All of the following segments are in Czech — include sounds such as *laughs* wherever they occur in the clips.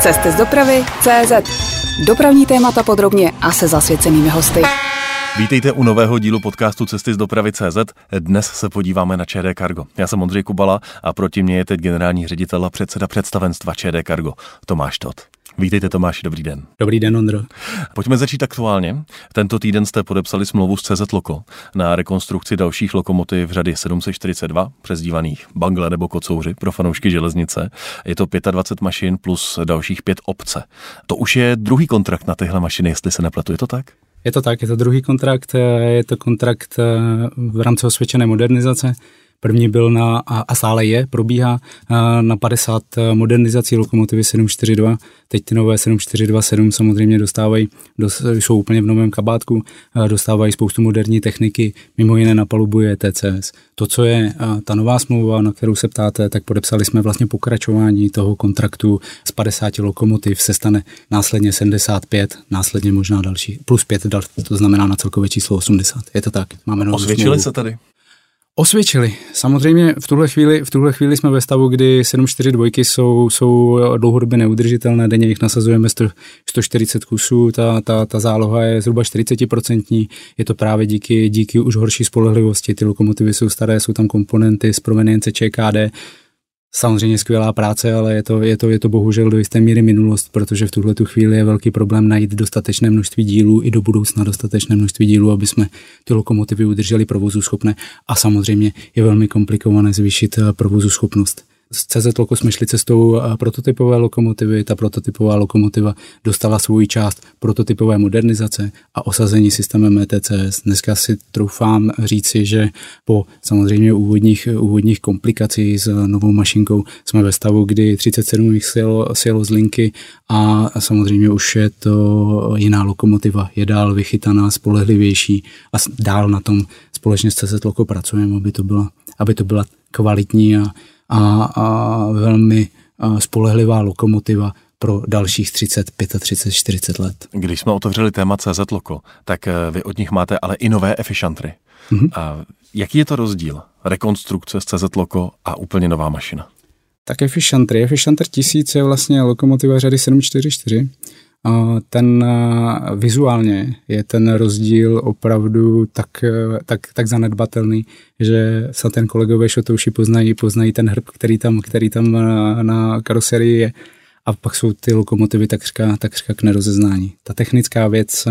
Cesty z dopravy CZ. Dopravní témata podrobně a se zasvěcenými hosty. Vítejte u nového dílu podcastu Cesty z dopravy CZ. Dnes se podíváme na ČD Cargo. Já jsem Ondřej Kubala a proti mně je teď generální ředitel a předseda představenstva ČD Cargo Tomáš Tot. Vítejte Tomáši, dobrý den. Dobrý den, Ondro. Pojďme začít aktuálně. Tento týden jste podepsali smlouvu s CZ Loko na rekonstrukci dalších lokomotiv v řady 742, přezdívaných Bangle nebo Kocouři pro fanoušky železnice. Je to 25 mašin plus dalších pět obce. To už je druhý kontrakt na tyhle mašiny, jestli se nepletu, je to tak? Je to tak, je to druhý kontrakt, je to kontrakt eh, v rámci osvědčené modernizace. První byl na, a stále je, probíhá na 50 modernizací lokomotivy 742. Teď ty nové 7427 samozřejmě dostávají, jsou úplně v novém kabátku, dostávají spoustu moderní techniky, mimo jiné na palubu je TCS. To, co je ta nová smlouva, na kterou se ptáte, tak podepsali jsme vlastně pokračování toho kontraktu z 50 lokomotiv se stane následně 75, následně možná další, plus 5, to znamená na celkové číslo 80. Je to tak. Máme Osvědčili se tady? Osvědčili. Samozřejmě v tuhle chvíli, v tuhle chvíli jsme ve stavu, kdy 742 jsou, jsou dlouhodobě neudržitelné, denně jich nasazujeme 100, 140 kusů, ta, ta, ta záloha je zhruba 40%, je to právě díky, díky už horší spolehlivosti, ty lokomotivy jsou staré, jsou tam komponenty z provenience ČKD, samozřejmě skvělá práce, ale je to, je to, je to bohužel do jisté míry minulost, protože v tuhle tu chvíli je velký problém najít dostatečné množství dílů i do budoucna dostatečné množství dílů, aby jsme ty lokomotivy udrželi provozu schopné a samozřejmě je velmi komplikované zvýšit eh, provozu schopnost. Z CZ Loko jsme šli cestou eh, prototypové lokomotivy. Ta prototypová lokomotiva dostala svůj část prototypové modernizace a osazení systémem ETCS. Dneska si troufám říci, že po samozřejmě úvodních, úvodních komplikací s novou mašinkou jsme ve stavu, kdy 37 jich sjelo, sjelo z linky a samozřejmě už je to jiná lokomotiva. Je dál vychytaná, spolehlivější a dál na tom společně s CZ Loko pracujeme, aby to byla, aby to byla kvalitní a a, a velmi spolehlivá lokomotiva pro dalších 30, 35, 40 let. Když jsme otevřeli téma CZ Loko, tak eh, vy od nich máte ale i nové efficientry. Mm-hmm. A jaký je to rozdíl? Rekonstrukce z CZ Loko a úplně nová mašina? Tak Efficientry. Efficientr 1000 je vlastně lokomotiva řady 744 ten vizuálně je ten rozdíl opravdu tak, tak, tak zanedbatelný, že se ten kolegové šotouši poznají, poznají ten hrb, který tam, který tam na, na karoserii je a pak jsou ty lokomotivy takřka, takřka k nerozeznání. Ta technická věc,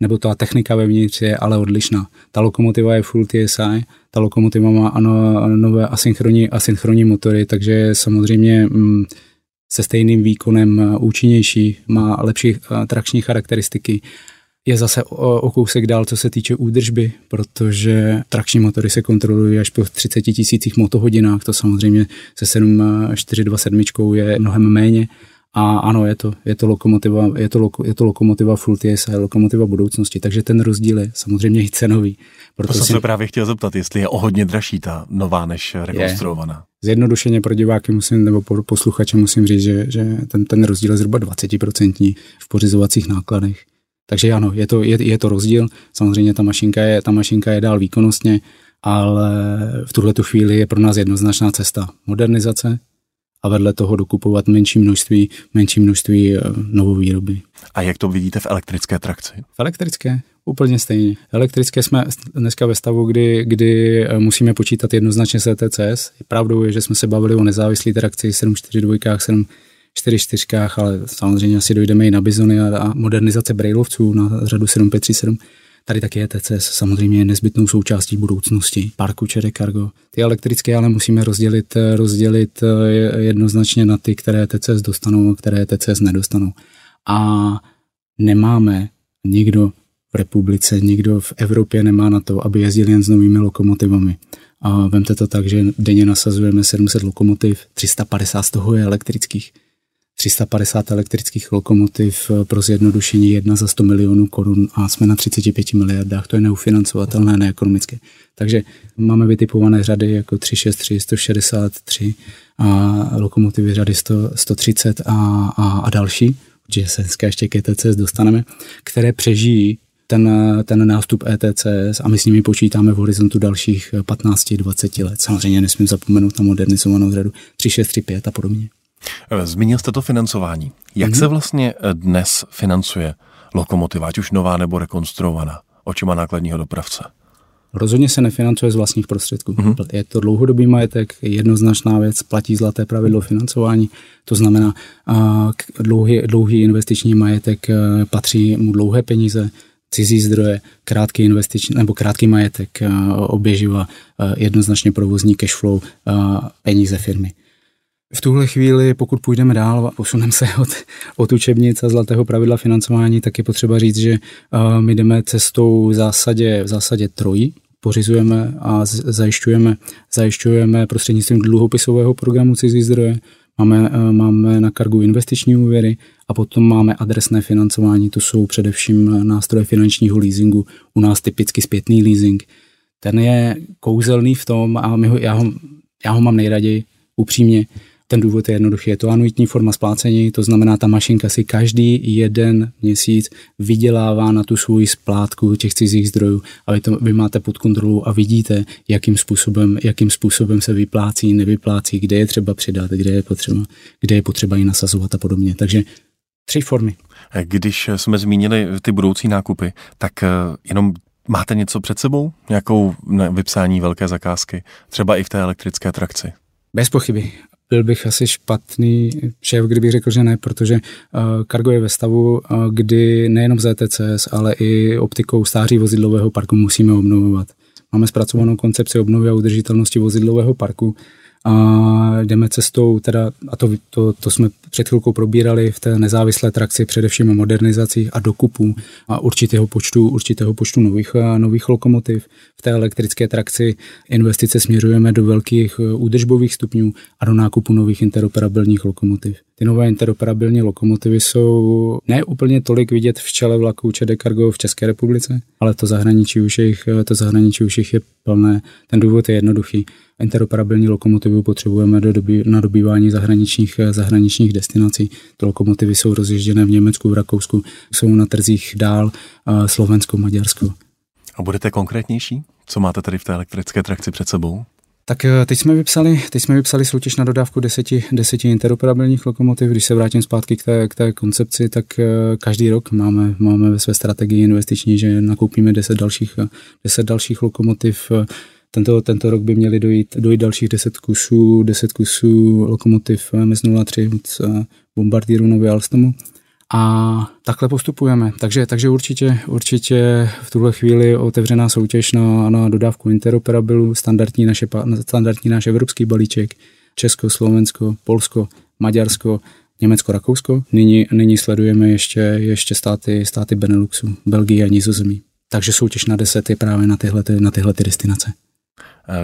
nebo ta technika vevnitř je ale odlišná. Ta lokomotiva je full TSI, ta lokomotiva má ano, nové asynchronní, asynchronní motory, takže samozřejmě mm, se stejným výkonem eh, účinnější, má lepší eh, trakční charakteristiky. Je zase o, o kousek dál, co se týče údržby, protože trakční motory se kontrolují až po 30 tisících motohodinách, to samozřejmě se 7427 je mnohem méně. A ano, je to, je to lokomotiva, je to, loko, je to lokomotiva full TSI, lokomotiva budoucnosti, takže ten rozdíl je samozřejmě i cenový. Proto to jsem si... se právě chtěl zeptat, jestli je o hodně dražší ta nová než rekonstruovaná. Je. Zjednodušeně pro diváky musím, nebo pro posluchače musím říct, že, že ten, ten rozdíl je zhruba 20% v pořizovacích nákladech. Takže ano, je to, je, je to rozdíl. Samozřejmě ta mašinka je, ta mašinka je dál výkonnostně, ale v tuhle chvíli je pro nás jednoznačná cesta modernizace, a vedle toho dokupovat menší množství, menší množství eh, novou výroby. A jak to vidíte v elektrické trakci? V elektrické? Úplně stejně. Elektrické jsme dneska ve stavu, kdy, kdy eh, musíme počítat jednoznačně s ETCS. Pravdou je, že jsme se bavili o nezávislé trakci 742, 744, ale samozřejmě asi dojdeme i na bizony a, a modernizace brailovců na řadu 7537 Tady taky ETCS samozřejmě je nezbytnou součástí budoucnosti parku ČD Cargo. Ty elektrické ale musíme rozdělit, rozdělit eh, jednoznačně na ty, které ETCS dostanou a které ETCS nedostanou. A nemáme nikdo v republice, nikdo v Evropě nemá na to, aby jezdil jen s novými lokomotivami. A vemte to tak, že denně nasazujeme 700 lokomotiv, 350 z toho je elektrických. 350 elektrických lokomotiv eh, pro zjednodušení jedna za 100 milionů korun a jsme na 35 miliardách. To je neufinancovatelné, neekonomické. Takže máme vytipované řady jako 363, 163 a lokomotivy řady 100, 130 a, a, a další, že se dneska ještě k ETCS dostaneme, které přežijí ten, ten nástup ETCS a my s nimi počítáme v horizontu dalších 15-20 let. Samozřejmě nesmím zapomenout na modernizovanou řadu 3635 a podobně. Zmínil jste to financování. Jak mm-hmm. se vlastně dnes financuje lokomotiva, ať už nová nebo rekonstruovaná, očima nákladního dopravce? Rozhodně se nefinancuje z vlastních prostředků. Mm-hmm. Je to dlouhodobý majetek, jednoznačná věc, platí zlaté pravidlo financování, to znamená, dlouhý, dlouhý investiční majetek patří mu dlouhé peníze, cizí zdroje, krátký investiční nebo krátký majetek, oběživa, jednoznačně provozní cash flow, peníze firmy. V tuhle chvíli, pokud půjdeme dál a posuneme se od, od učebnic a zlatého pravidla financování, tak je potřeba říct, že my jdeme cestou v zásadě, v zásadě trojí, pořizujeme a zajišťujeme, zajišťujeme prostřednictvím dluhopisového programu cizí zdroje, máme, máme na kargu investiční úvěry a potom máme adresné financování, to jsou především nástroje finančního leasingu, u nás typicky zpětný leasing. Ten je kouzelný v tom a my ho, já, ho, já ho mám nejraději, upřímně, ten důvod je jednoduchý, je to anuitní forma splácení, to znamená, ta mašinka si každý jeden měsíc vydělává na tu svůj splátku těch cizích zdrojů a vy, to, vy máte pod kontrolou a vidíte, jakým způsobem, jakým způsobem se vyplácí, nevyplácí, kde je třeba přidat, kde je potřeba, kde je potřeba ji nasazovat a podobně. Takže tři formy. Když jsme zmínili ty budoucí nákupy, tak eh, jenom máte něco před sebou? Nějakou vypsání velké zakázky? Třeba i v té elektrické trakci? Bez pochyby byl bych asi špatný šéf, kdybych řekl, že ne, protože uh, Cargo je ve stavu, uh, kdy nejenom ZTCS, ale i optikou stáří vozidlového parku musíme obnovovat. Máme zpracovanou koncepci obnovy a udržitelnosti vozidlového parku, a jdeme cestou, teda, a to, to, to jsme před chvilkou probírali v té nezávislé trakci, především o modernizacích a dokupů a určitého počtu, určitého počtu nových, nových lokomotiv. V té elektrické trakci investice směřujeme do velkých e, údržbových stupňů a do nákupu nových interoperabilních lokomotiv. Ty nové interoperabilní lokomotivy jsou ne úplně tolik vidět v čele vlaků ČD Cargo v České republice, ale to zahraničí už jich, to zahraničí už jich je plné. Ten důvod je jednoduchý interoperabilní lokomotivu potřebujeme do doby, na dobývání zahraničních, zahraničních destinací. Ty lokomotivy jsou rozježděné v Německu, v Rakousku, jsou na trzích dál Slovensko, Maďarsko. A budete konkrétnější? Co máte tady v té elektrické trakci před sebou? Tak eh, teď jsme vypsali, teď jsme vypsali soutěž na dodávku deseti, deseti interoperabilních lokomotiv. Když se vrátím zpátky k té, k té koncepci, tak eh, každý rok máme, máme ve své strategii investiční, že nakoupíme 10 dalších, 10 dalších lokomotiv tento, tento rok by měly dojít, dojít dalších 10 kusů, 10 kusů lokomotiv MES 03 z bombardíru Nový Alstomu. A takhle postupujeme. Takže, takže určitě, určitě v tuhle chvíli otevřená soutěž na, na dodávku interoperabilu, standardní, naše, standardní náš evropský balíček, Česko, Slovensko, Polsko, Maďarsko, Německo, Rakousko. Nyní, nyní sledujeme ještě, ještě státy, státy Beneluxu, Belgii a Nizozemí. Takže soutěž na deset je právě na tyhle, na tyhle ty destinace.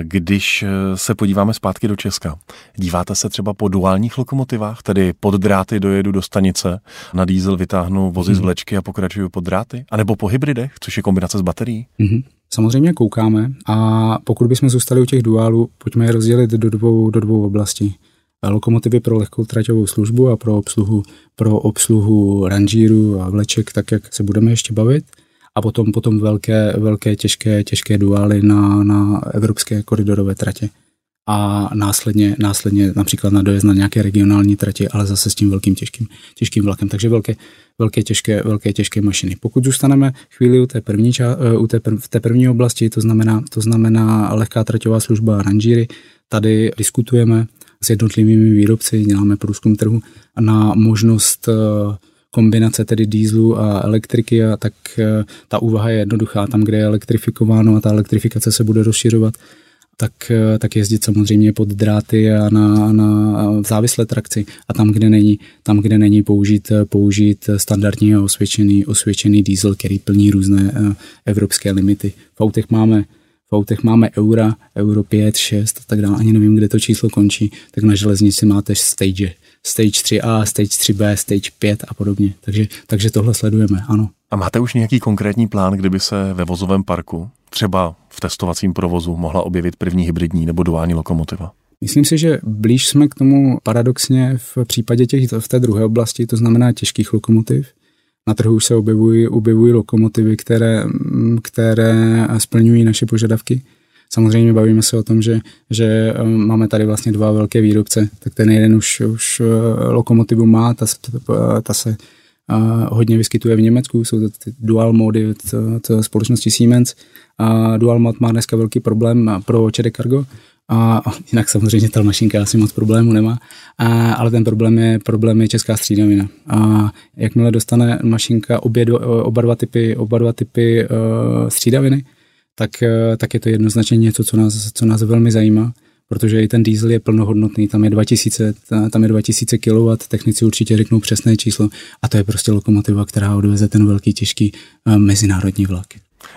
Když eh, se podíváme zpátky do Česka, díváte se třeba po duálních lokomotivách, tedy pod dráty dojedu do stanice, na diesel vytáhnu vozy z mhm. vlečky a pokračuju pod dráty, anebo po hybridech, což je kombinace s baterií? Mm-hmm. Samozřejmě koukáme a pokud bychom zůstali u těch duálů, pojďme je rozdělit do dvou, do dvou oblastí. Lokomotivy pro lehkou traťovou službu a pro obsluhu, pro obsluhu ranžíru a vleček, tak jak se budeme ještě bavit – a potom, potom velké, velké těžké, těžké duály na, na evropské koridorové tratě a následně, následně například na dojezd na nějaké regionální trati, ale zase s tím velkým těžkým, těžkým vlakem. Takže velké, velké, těžké, velké těžké mašiny. Pokud zůstaneme chvíli u té první, eh, u té, prv, v té první oblasti, to znamená, to znamená lehká traťová služba ranžíry, tady diskutujeme s jednotlivými výrobci, děláme průzkum trhu na možnost uh, kombinace tedy dýzlu a elektriky a tak eh, ta úvaha je jednoduchá. Tam, kde je elektrifikováno a ta elektrifikace se bude rozšiřovat, tak, eh, tak jezdit samozřejmě pod dráty a na, na závislé trakci a tam, kde není, tam, kde není použít, eh, použít standardní a osvědčený, osvědčený diesel, který plní různé evropské limity. V autech máme v autech máme eura, euro 5, 6 a tak dále, ani nevím, kde to číslo končí, tak na železnici máte stage stage 3A, stage 3B, stage 5 a podobně. Takže, takže tohle sledujeme, ano. A máte už nějaký konkrétní plán, kdyby se ve vozovém parku, třeba v testovacím provozu, mohla objevit první hybridní nebo duální lokomotiva? Myslím si, že blíž jsme k tomu paradoxně v případě těch v té druhé oblasti, to znamená těžkých lokomotiv. Na trhu už se objevují, objevují lokomotivy, které, které splňují naše požadavky. Samozřejmě bavíme se o tom, že, že máme tady vlastně dva velké výrobce, tak ten jeden už, už lokomotivu má, ta, ta, se hodně vyskytuje v Německu, jsou to ty dual mody od, od společnosti Siemens. A dual mod má dneska velký problém pro ČD Cargo, a jinak samozřejmě ta mašinka asi moc problému nemá, a, ale ten problém je, problém je česká střídavina. A jakmile dostane mašinka obě, oba dva typy, oba dva typy uh, střídaviny, tak, uh, tak je to jednoznačně něco, co nás, co nás velmi zajímá protože i ten diesel je plnohodnotný, tam je 2000, tam je 2000 kW, technici určitě řeknou přesné číslo a to je prostě lokomotiva, která odveze ten velký těžký uh, mezinárodní vlak.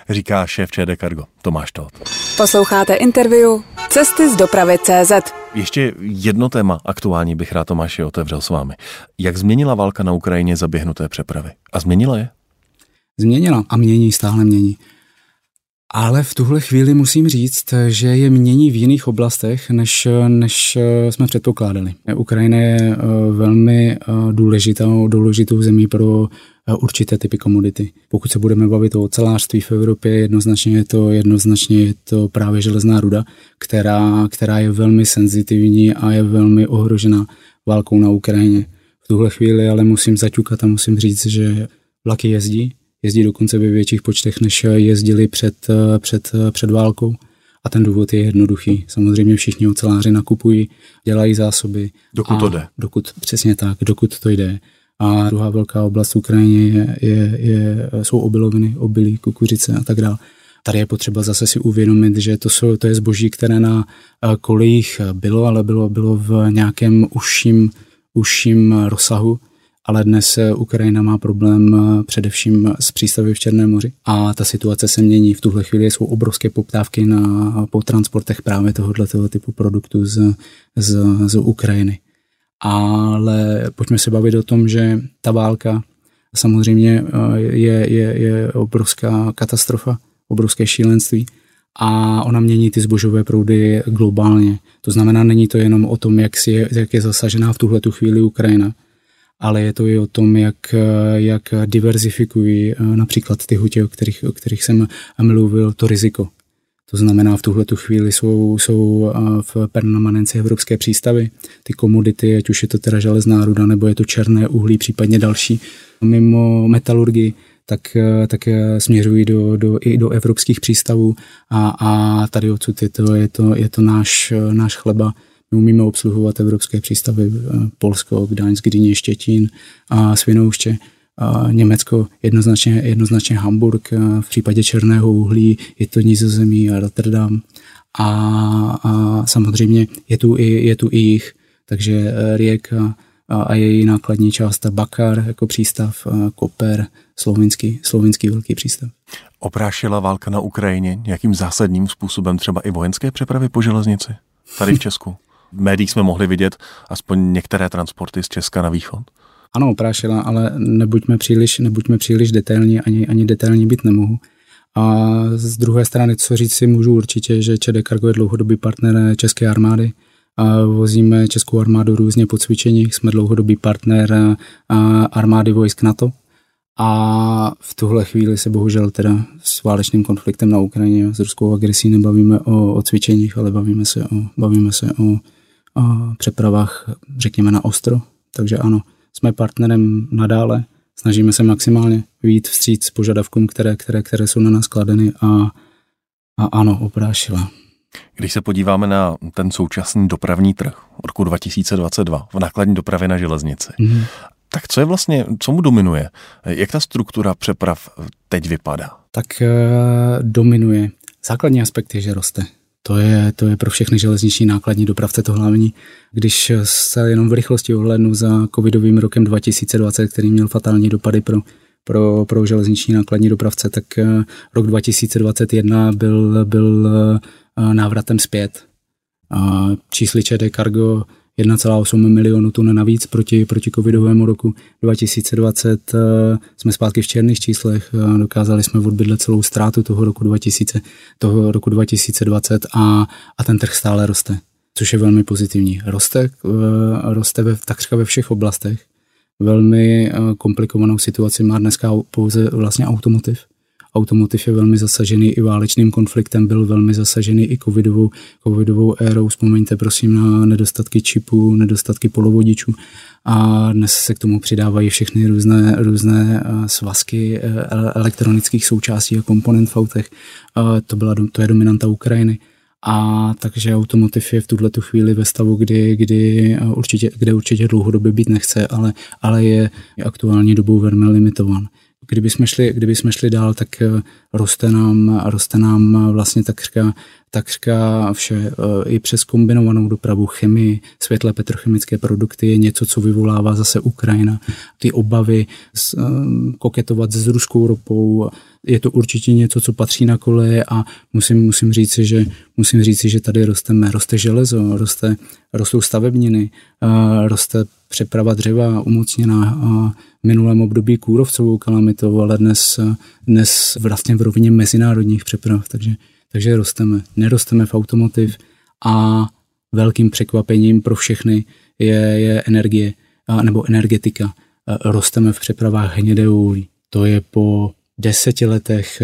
Říká šéf ČD Cargo Tomáš Todt. Posloucháte interview Cesty z dopravy CZ. Ještě jedno téma aktuální bych rád Tomáši otevřel s vámi. Jak změnila válka na Ukrajině zaběhnuté přepravy? A změnila je? Změnila a mění, stále mění. Ale v tuhle chvíli musím říct, že je mění v jiných oblastech, než, než jsme předpokládali. Ukrajina je eh, velmi eh, důležitou, důležitou zemí pro eh, určité typy komodity. Pokud se budeme bavit o ocelářství v Evropě, jednoznačně je to, jednoznačně je to právě železná ruda, která, která je velmi senzitivní a je velmi ohrožena válkou na Ukrajině. V tuhle chvíli ale musím zaťukat a musím říct, že vlaky jezdí, jezdí dokonce ve větších počtech, než jezdili před, před, před válkou. A ten důvod je jednoduchý. Samozřejmě všichni oceláři nakupují, dělají zásoby. Dokud to jde. Dokud, přesně tak, dokud to jde. A druhá velká oblast v Ukrajině je, je, je, jsou obiloviny, obilí, kukuřice a tak dále. Tady je potřeba zase si uvědomit, že to, jsou, to je zboží, které na kolejích bylo, ale bylo, bylo v nějakém užším, užším rozsahu ale dnes eh, Ukrajina má problém eh, především s přístavy v Černém moři a ta situace se mění. V tuhle chvíli jsou obrovské poptávky na, po transportech právě tohoto typu produktů z, z, z Ukrajiny. Ale pojďme se bavit o tom, že ta válka samozřejmě eh, je, je, je obrovská katastrofa, obrovské šílenství a ona mění ty zbožové proudy globálně. To znamená, není to jenom o tom, jak, si, jak je zasažená v tuhle chvíli Ukrajina, ale je to i o tom, jak, jak diverzifikují eh, například ty hutě, o kterých, o kterých jsem mluvil, to riziko. To znamená, v tuhle tu chvíli jsou, jsou eh, v permanenci evropské přístavy. Ty komodity, ať už je to teda železná ruda, nebo je to černé uhlí, případně další, mimo metalurgii, tak, eh, tak směřují do, do, i do evropských přístavů a, a tady odsud je to, je to, je to náš, náš chleba my umíme obsluhovat evropské přístavy eh, Polsko, Gdaňsk, Gdyně, Štětín a Svinouště. A Německo jednoznačně, jednoznačně Hamburg, a v případě černého uhlí je to Nizozemí a Rotterdam. A, a samozřejmě je tu i, je tu i jich, takže eh, Rijeka a, a její nákladní část Bakar jako přístav, Koper, slovinský, slovinský velký přístav. Oprášila válka na Ukrajině nějakým zásadním způsobem třeba i vojenské přepravy po železnici tady v Česku? *laughs* v médiích jsme mohli vidět aspoň některé transporty z Česka na východ. Ano, oprášila, ale nebuďme příliš, nebuďme příliš detailní, ani, ani detailní být nemohu. A z druhé strany, co říct si můžu určitě, že ČD Cargo je dlouhodobý partner České armády. A vozíme Českou armádu různě po cvičeních, jsme dlouhodobý partner armády vojsk NATO. A v tuhle chvíli se bohužel teda s válečným konfliktem na Ukrajině, s ruskou agresí nebavíme o, o cvičeních, ale bavíme se o, bavíme se o přepravách, řekněme, na ostro. Takže ano, jsme partnerem nadále, snažíme se maximálně výjít vstříc požadavkům, které, které, které jsou na nás kladeny a, a ano, oprášila. Když se podíváme na ten současný dopravní trh roku 2022 v nákladní dopravě na železnici, mm-hmm. tak co je vlastně, co mu dominuje? Jak ta struktura přeprav teď vypadá? Tak e, dominuje. Základní aspekt je, že roste. To je, to je pro všechny železniční nákladní dopravce to hlavní. Když se jenom v rychlosti ohlednu za covidovým rokem 2020, který měl fatální dopady pro, pro, pro železniční nákladní dopravce, tak eh, rok 2021 byl, byl eh, návratem zpět. Čísly ČD Cargo 1,8 milionu tun navíc proti, proti covidovému roku 2020. Eh, jsme zpátky v černých číslech, eh, dokázali jsme odbydlet celou ztrátu toho roku, 2000, toho roku 2020 a, a ten trh stále roste, což je velmi pozitivní. Roste, eh, roste ve, takřka ve všech oblastech. Velmi komplikovanou situaci má dneska pouze vlastně automotiv. Automotiv je velmi zasažený i válečným konfliktem, byl velmi zasažený i covidovou, covidovou érou. Vzpomeňte prosím na nedostatky čipů, nedostatky polovodičů a dnes se k tomu přidávají všechny různé, různé eh, svazky eh, elektronických součástí a komponent v autech. To, byla, to je dominanta Ukrajiny. A takže automotiv je v tuhle tu chvíli ve stavu, kdy, kdy eh, určitě, kde určitě dlouhodobě být nechce, ale, ale je aktuální dobou velmi limitovan. Kdyby jsme šli, kdyby jsme šli dál, tak roste nám, roste nám vlastně takřka takřka vše, e, i přes kombinovanou dopravu, chemii, světlé petrochemické produkty je něco, co vyvolává zase Ukrajina. Ty obavy s, koketovat s ruskou ropou, je to určitě něco, co patří na koleje a musím, musím říci, že, musím říci, že tady rosteme, roste železo, roste, rostou stavebniny, roste přeprava dřeva umocněná v minulém období kůrovcovou kalamitou, ale dnes, dnes vlastně v rovině mezinárodních přeprav, takže takže rosteme. Nerosteme v automotiv a velkým překvapením pro všechny je, je energie nebo energetika. Rosteme v přepravách hnědého uhlí. To je po deseti letech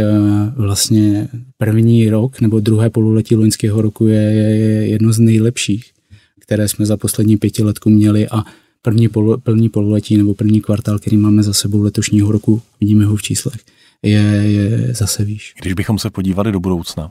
vlastně první rok nebo druhé pololetí loňského roku je, je, je jedno z nejlepších, které jsme za poslední pětiletku měli a první, polo, první pololetí nebo první kvartál, který máme za sebou letošního roku, vidíme ho v číslech, je, je zase výš. Když bychom se podívali do budoucna,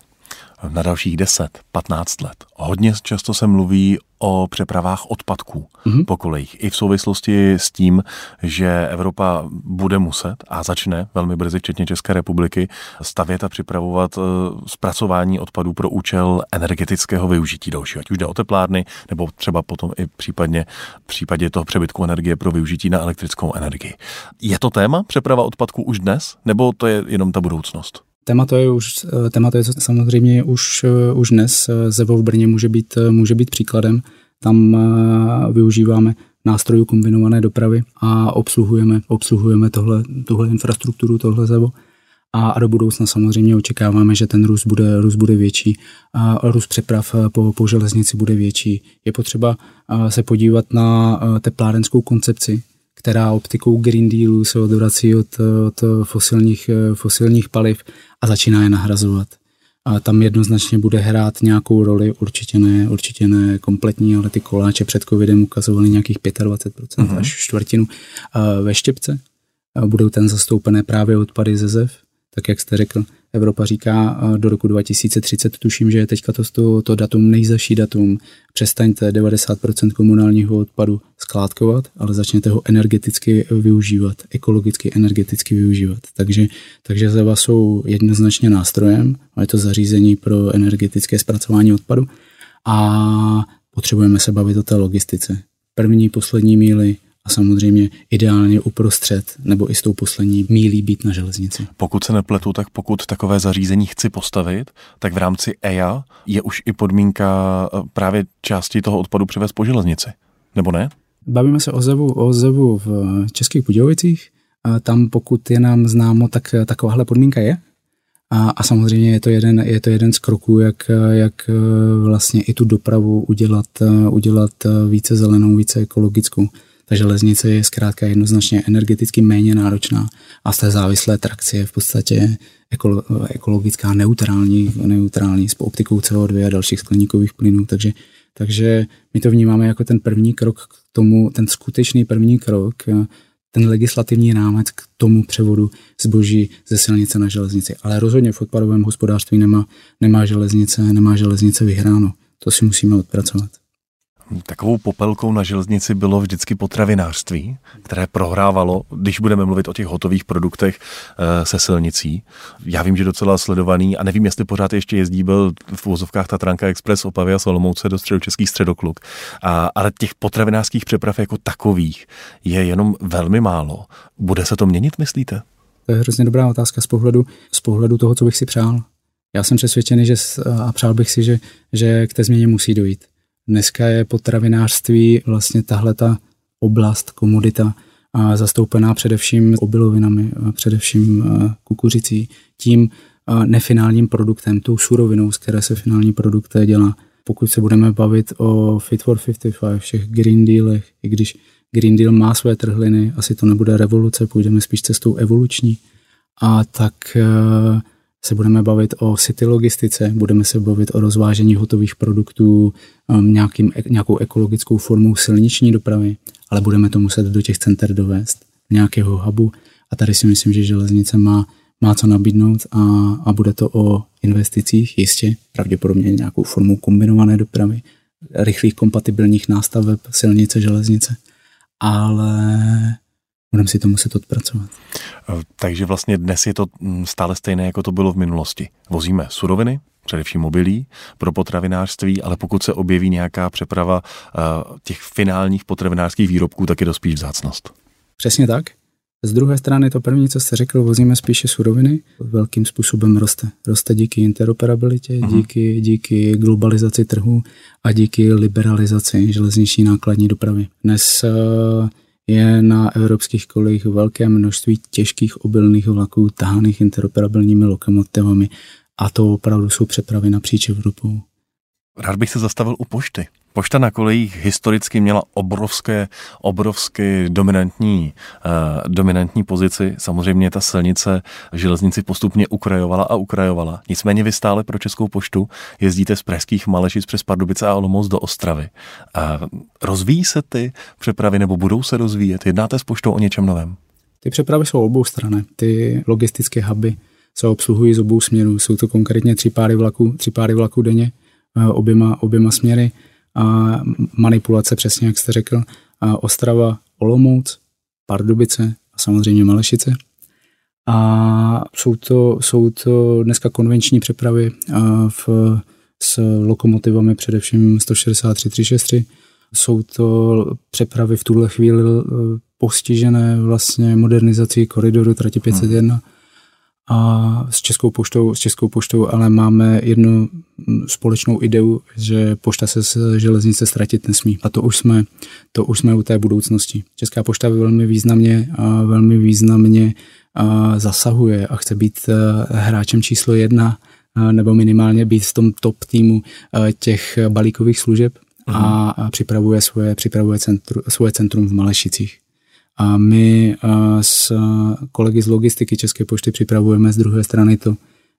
na dalších 10, 15 let. Hodně často se mluví o přepravách odpadků mm-hmm. po kolejích. I v souvislosti s tím, že Evropa bude muset a začne velmi brzy, včetně České republiky, stavět a připravovat eh, zpracování odpadů pro účel energetického využití dalšího. Ať už jde o teplárny, nebo třeba potom i případně v případě toho přebytku energie pro využití na elektrickou energii. Je to téma přeprava odpadků už dnes, nebo to je jenom ta budoucnost? Téma je už, eh, téma je samozřejmě už, eh, už dnes. Eh, Zevo v Brně může být, může být příkladem. Tam využíváme nástrojů kombinované dopravy a obsluhujeme, obsluhujeme tohle, tohle infrastrukturu, tohle Zevo. A, a do budoucna samozřejmě očekáváme, že ten růst bude, růst bude větší a růst přeprav po, po železnici bude větší. Je potřeba se podívat na teplárenskou koncepci, která optikou Green Dealu se odvrací od, od fosilních, fosilních paliv a začíná je nahrazovat. A tam jednoznačně bude hrát nějakou roli, určitě ne, určitě ne kompletní, ale ty koláče před covidem ukazovaly nějakých 25% uh-huh. až čtvrtinu ve štěpce. Budou ten zastoupené právě odpady ze ZEV, tak jak jste řekl. Evropa říká do roku 2030, tuším, že je teďka to, to, to datum nejzaší datum. Přestaňte 90% komunálního odpadu skládkovat, ale začněte ho energeticky využívat, ekologicky energeticky využívat. Takže, takže ZEVA jsou jednoznačně nástrojem, ale je to zařízení pro energetické zpracování odpadu a potřebujeme se bavit o té logistice. První, poslední míly, a samozřejmě ideálně uprostřed nebo i s tou poslední mílí být na železnici. Pokud se nepletu, tak pokud takové zařízení chci postavit, tak v rámci EIA je už i podmínka eh, právě části toho odpadu přivést po železnici, nebo ne? Bavíme se o zevu, o zevu v Českých Budějovicích. A tam, pokud je nám známo, tak takováhle podmínka je. A, a samozřejmě je to, jeden, je to jeden z kroků, jak, jak eh, vlastně i tu dopravu udělat, eh, udělat více zelenou, více ekologickou. Ta železnice je zkrátka jednoznačně energeticky méně náročná a z té závislé trakce je v podstatě ekologická neutrální, neutrální s optikou CO2 a dalších skleníkových plynů, takže, takže my to vnímáme jako ten první krok k tomu, ten skutečný první krok, ten legislativní rámec k tomu převodu zboží ze silnice na železnici. Ale rozhodně v odpadovém hospodářství nemá, nemá železnice, nemá železnice vyhráno. To si musíme odpracovat. Takovou popelkou na železnici bylo vždycky potravinářství, které prohrávalo, když budeme mluvit o těch hotových produktech eh, se silnicí. Já vím, že docela sledovaný a nevím, jestli pořád ještě jezdí, byl v úvozovkách Tatranka Express Opavy a Solomouce do středočeských středokluk. A, ale těch potravinářských přeprav jako takových je jenom velmi málo. Bude se to měnit, myslíte? To je hrozně dobrá otázka z pohledu, z pohledu toho, co bych si přál. Já jsem přesvědčený, že a přál bych si, že, že k té změně musí dojít. Dneska je potravinářství vlastně tahle ta oblast, komodita, a zastoupená především obilovinami, především kukuřicí, tím nefinálním produktem, tou surovinou, z které se finální produkt dělá. Pokud se budeme bavit o Fit for 55, všech Green Dealech, i když Green Deal má své trhliny, asi to nebude revoluce, půjdeme spíš cestou evoluční, a tak se budeme bavit o city logistice, budeme se bavit o rozvážení hotových produktů nějakým, nějakou ekologickou formou silniční dopravy, ale budeme to muset do těch center dovést, nějakého hubu a tady si myslím, že železnice má, má co nabídnout a, a bude to o investicích, jistě, pravděpodobně nějakou formou kombinované dopravy, rychlých kompatibilních nástaveb silnice, železnice, ale budeme si to muset odpracovat. Takže vlastně dnes je to mm, stále stejné, jako to bylo v minulosti. Vozíme suroviny, především mobilí, pro potravinářství, ale pokud se objeví nějaká přeprava eh, těch finálních potravinářských výrobků, tak je to spíš vzácnost. Přesně tak. Z druhé strany to první, co jste řekl, vozíme spíše suroviny, velkým způsobem roste. Roste díky interoperabilitě, uh-huh. díky, díky globalizaci trhu a díky liberalizaci železniční nákladní dopravy. Dnes uh, je na evropských kolejích velké množství těžkých obilných vlaků tahaných interoperabilními lokomotivami a to opravdu jsou přepravy napříč Evropou. Rád bych se zastavil u pošty. Pošta na kolejích historicky měla obrovské, obrovské dominantní, uh, dominantní pozici. Samozřejmě ta silnice železnici postupně ukrajovala a ukrajovala. Nicméně vy stále pro Českou poštu jezdíte z Pražských Malešic přes Pardubice a Olomouc do Ostravy. Uh, rozvíjí se ty přepravy nebo budou se rozvíjet? Jednáte s poštou o něčem novém? Ty přepravy jsou obou strany. Ty logistické huby se obsluhují z obou směrů. Jsou to konkrétně tři páry vlaků, tři páry vlaků denně, eh, oběma, oběma směry a manipulace, přesně jak jste řekl, a Ostrava, Olomouc, Pardubice a samozřejmě Malešice. A jsou to, jsou to dneska konvenční přepravy v, s lokomotivami především 163 363. Jsou to přepravy v tuhle chvíli e, postižené vlastně modernizací koridoru trati 501. Hmm a s Českou poštou, s Českou poštou ale máme jednu společnou ideu, že pošta se z železnice ztratit nesmí. A to už jsme, to už jsme u té budoucnosti. Česká pošta velmi významně, a velmi významně a zasahuje a chce být e, hráčem číslo jedna nebo minimálně být v tom top týmu e, těch balíkových služeb a, a připravuje, svoje, připravuje centru, svoje centrum v Malešicích. A my s kolegy z logistiky České pošty připravujeme z druhé strany to,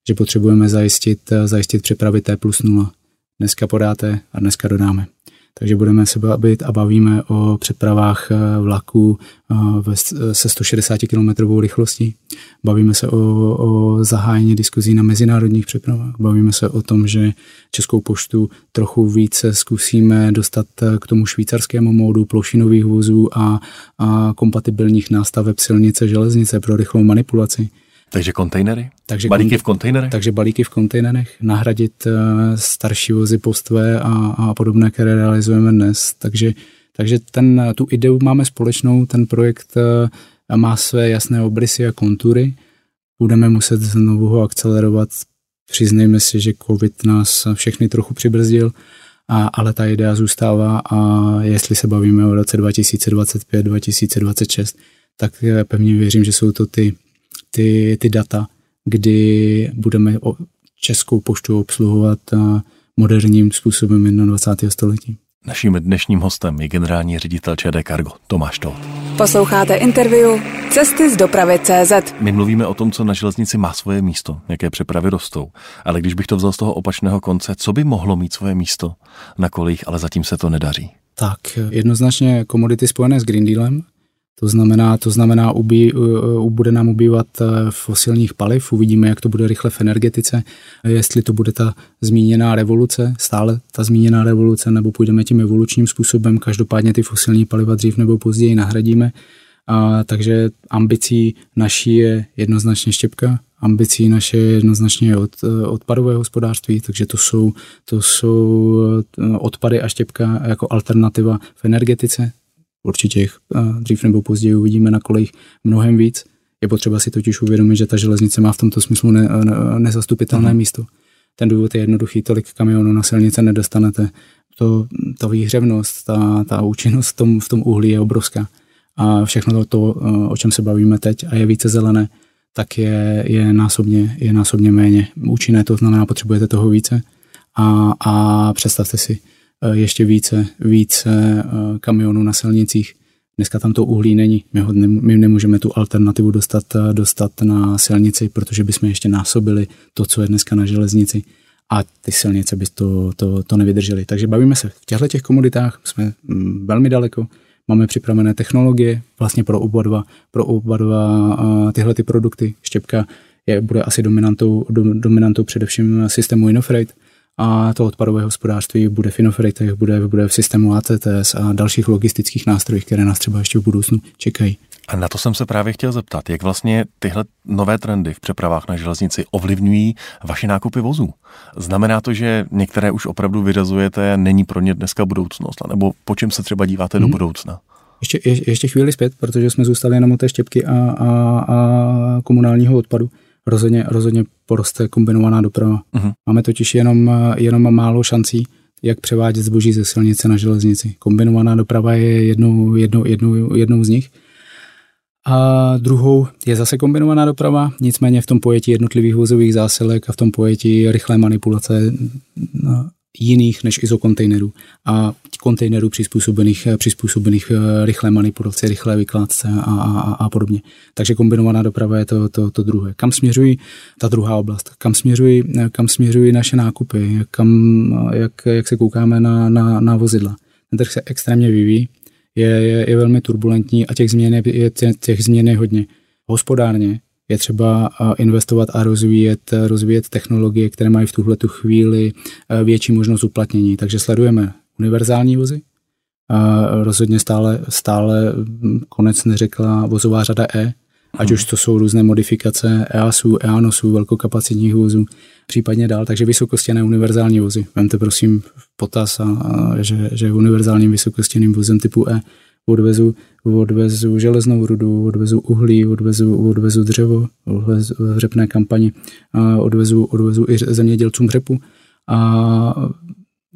že potřebujeme zajistit, zajistit přepravy T plus 0. Dneska podáte a dneska dodáme. Takže budeme se bavit a bavíme o přepravách eh, vlaků eh, se 160 km rychlostí. Bavíme se o, o zahájení diskuzí na mezinárodních přepravách. Bavíme se o tom, že Českou poštu trochu více zkusíme dostat eh, k tomu švýcarskému módu plošinových vozů a, a kompatibilních nástaveb silnice, železnice pro rychlou manipulaci. Takže kontejnery? Takže balíky v kontejnerech? Takže balíky v kontejnerech, nahradit uh, starší vozy postvé a, a podobné, které realizujeme dnes. Takže, takže ten, tu ideu máme společnou, ten projekt uh, má své jasné obrysy a kontury. Budeme muset znovu ho akcelerovat. Přiznejme si, že COVID nás všechny trochu přibrzdil, a, ale ta idea zůstává a jestli se bavíme o roce 2025-2026, tak eh, pevně věřím, že jsou to ty ty, ty data, kdy budeme Českou poštu obsluhovat moderním způsobem 21. století. Naším dnešním hostem je generální ředitel ČD Cargo Tomáš Tolt. Posloucháte interview Cesty z dopravy CZ. My mluvíme o tom, co na železnici má svoje místo, jaké přepravy rostou. Ale když bych to vzal z toho opačného konce, co by mohlo mít svoje místo na kolích, ale zatím se to nedaří? Tak, jednoznačně komodity spojené s Green Dealem, to znamená, to znamená ubí, bude nám ubývat eh, fosilních paliv, uvidíme, jak to bude rychle v energetice, jestli to bude ta zmíněná revoluce, stále ta zmíněná revoluce, nebo půjdeme tím evolučním způsobem, každopádně ty fosilní paliva dřív nebo později nahradíme. A, takže ambicí naší je jednoznačně štěpka, ambicí naše je jednoznačně od, eh, odpadové hospodářství, takže to jsou, to jsou eh, odpady a štěpka jako alternativa v energetice, určitě jich dřív nebo později uvidíme na kolejích mnohem víc. Je potřeba si totiž uvědomit, že ta železnice má v tomto smyslu ne, ne, nezastupitelné uh-huh. místo. Ten důvod je jednoduchý, tolik kamionů na silnice nedostanete. To, ta výhřevnost, ta, ta účinnost v tom, v tom uhlí je obrovská. A všechno to, to, o čem se bavíme teď, a je více zelené, tak je, je, násobně, je násobně méně účinné, to znamená, potřebujete toho více. A, a představte si, ještě více, více eh, kamionů na silnicích. Dneska tam to uhlí není. My, ho, my nemůžeme tu alternativu dostat, dostat na silnici, protože bychom ještě násobili to, co je dneska na železnici a ty silnice by to, to, to nevydržely. Takže bavíme se v těchto těch komoditách, jsme mm, velmi daleko, máme připravené technologie vlastně pro oba dva, pro oba dva tyhle ty produkty. Štěpka je, bude asi dominantou, dominantou především systému Innofreight, a to odpadové hospodářství bude v Inofreitech, bude, bude v systému ACTS a dalších logistických nástrojích, které nás třeba ještě v budoucnu čekají. A na to jsem se právě chtěl zeptat, jak vlastně tyhle nové trendy v přepravách na železnici ovlivňují vaše nákupy vozů. Znamená to, že některé už opravdu vyrazujete, není pro ně dneska budoucnost, nebo po čem se třeba díváte hmm. do budoucna? Ještě, je, ještě chvíli zpět, protože jsme zůstali jenom u té štěpky a, a, a komunálního odpadu. Rozhodně, rozhodně poroste kombinovaná doprava. Uh-huh. Máme totiž jenom, jenom málo šancí, jak převádět zboží ze silnice na železnici. Kombinovaná doprava je jednou, jednou, jednou, jednou z nich. A druhou je zase kombinovaná doprava, nicméně v tom pojetí jednotlivých vozových zásilek a v tom pojetí rychlé manipulace no, jiných než izokontejnerů a kontejnerů přizpůsobených, přizpůsobených eh, rychlé manipulaci, rychlé vykládce a, a, a podobně. Takže kombinovaná doprava je to, to, to druhé. Kam směřují ta druhá oblast? Kam směřují, kam směřují naše nákupy? Kam, jak, jak se koukáme na, na, na vozidla? Ten trh se extrémně vyvíjí, je, je, je velmi turbulentní a těch změn je, je těch, těch změn je hodně. Hospodárně je třeba investovat a rozvíjet, rozvíjet technologie, které mají v tuhle tu chvíli větší možnost uplatnění. Takže sledujeme univerzální vozy. A rozhodně stále, stále konec neřekla vozová řada E, ať mhm. už to jsou různé modifikace EASů, EANOSů, velkokapacitních vozů, případně dál, takže vysokostěné univerzální vozy. Vemte prosím v potaz, a, a, že, že univerzálním vysokostěným vozem typu E odvezu, odvezu železnou rudu, odvezu uhlí, odvezu, odvezu dřevo, odvezu v řepné kampani, a odvezu, odvezu i zemědělcům řepu. A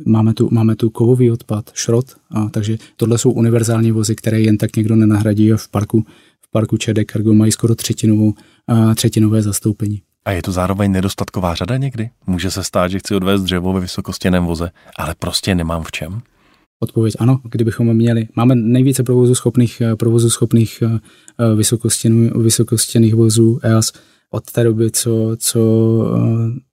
máme tu, máme tu kovový odpad, šrot, a takže tohle jsou univerzální vozy, které jen tak někdo nenahradí a v parku, v parku ČD Cargo mají skoro třetinovou, a třetinové zastoupení. A je to zároveň nedostatková řada někdy? Může se stát, že chci odvést dřevo ve vysokostěném voze, ale prostě nemám v čem? Odpověď ano, kdybychom měli. Máme nejvíce provozu schopných, eh, provozu schopných eh, eh, vysokostěn, vysokostěných vozů EAS od té doby, co, co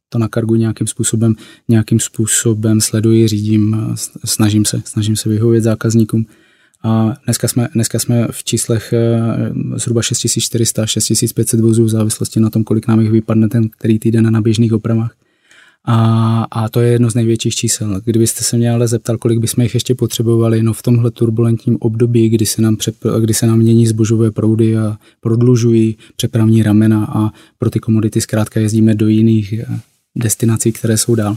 to na kargu nějakým způsobem, nějakým způsobem sleduji, řídím, snažím se, snažím se vyhovět zákazníkům. A dneska jsme, dneska jsme v číslech zhruba 6400-6500 vozů v závislosti na tom, kolik nám jich vypadne ten který týden na běžných opravách. A, a to je jedno z největších čísel. Kdybyste se mě ale zeptal, kolik bychom jich ještě potřebovali, no v tomhle turbulentním období, kdy se nám, přep, kdy se nám mění zbožové proudy a prodlužují přepravní ramena a pro ty komodity zkrátka jezdíme do jiných eh, destinací, které jsou dál,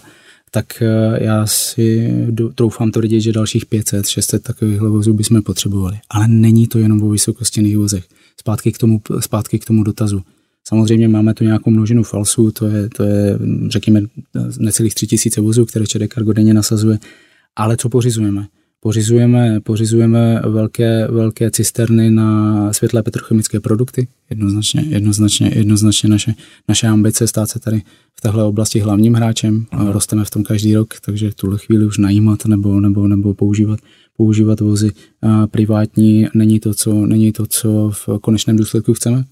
tak eh, já si troufám tvrdit, že dalších 500, 600 takových vozů bychom potřebovali. Ale není to jenom o vysokostěných vozech. Zpátky k tomu, zpátky k tomu dotazu. Samozřejmě máme tu nějakou množinu falsů, to je, to je řekněme, necelých tři tisíce vozů, které ČD Cargo denně nasazuje. Ale co pořizujeme? Pořizujeme, pořizujeme velké, velké cisterny na světlé petrochemické produkty. Jednoznačně, jednoznačně, jednoznačně naše, naše ambice stát se tady v téhle oblasti hlavním hráčem. A rosteme v tom každý rok, takže v tuhle chvíli už najímat nebo, nebo, nebo používat, používat vozy a privátní není to, co, není to, co v konečném důsledku chceme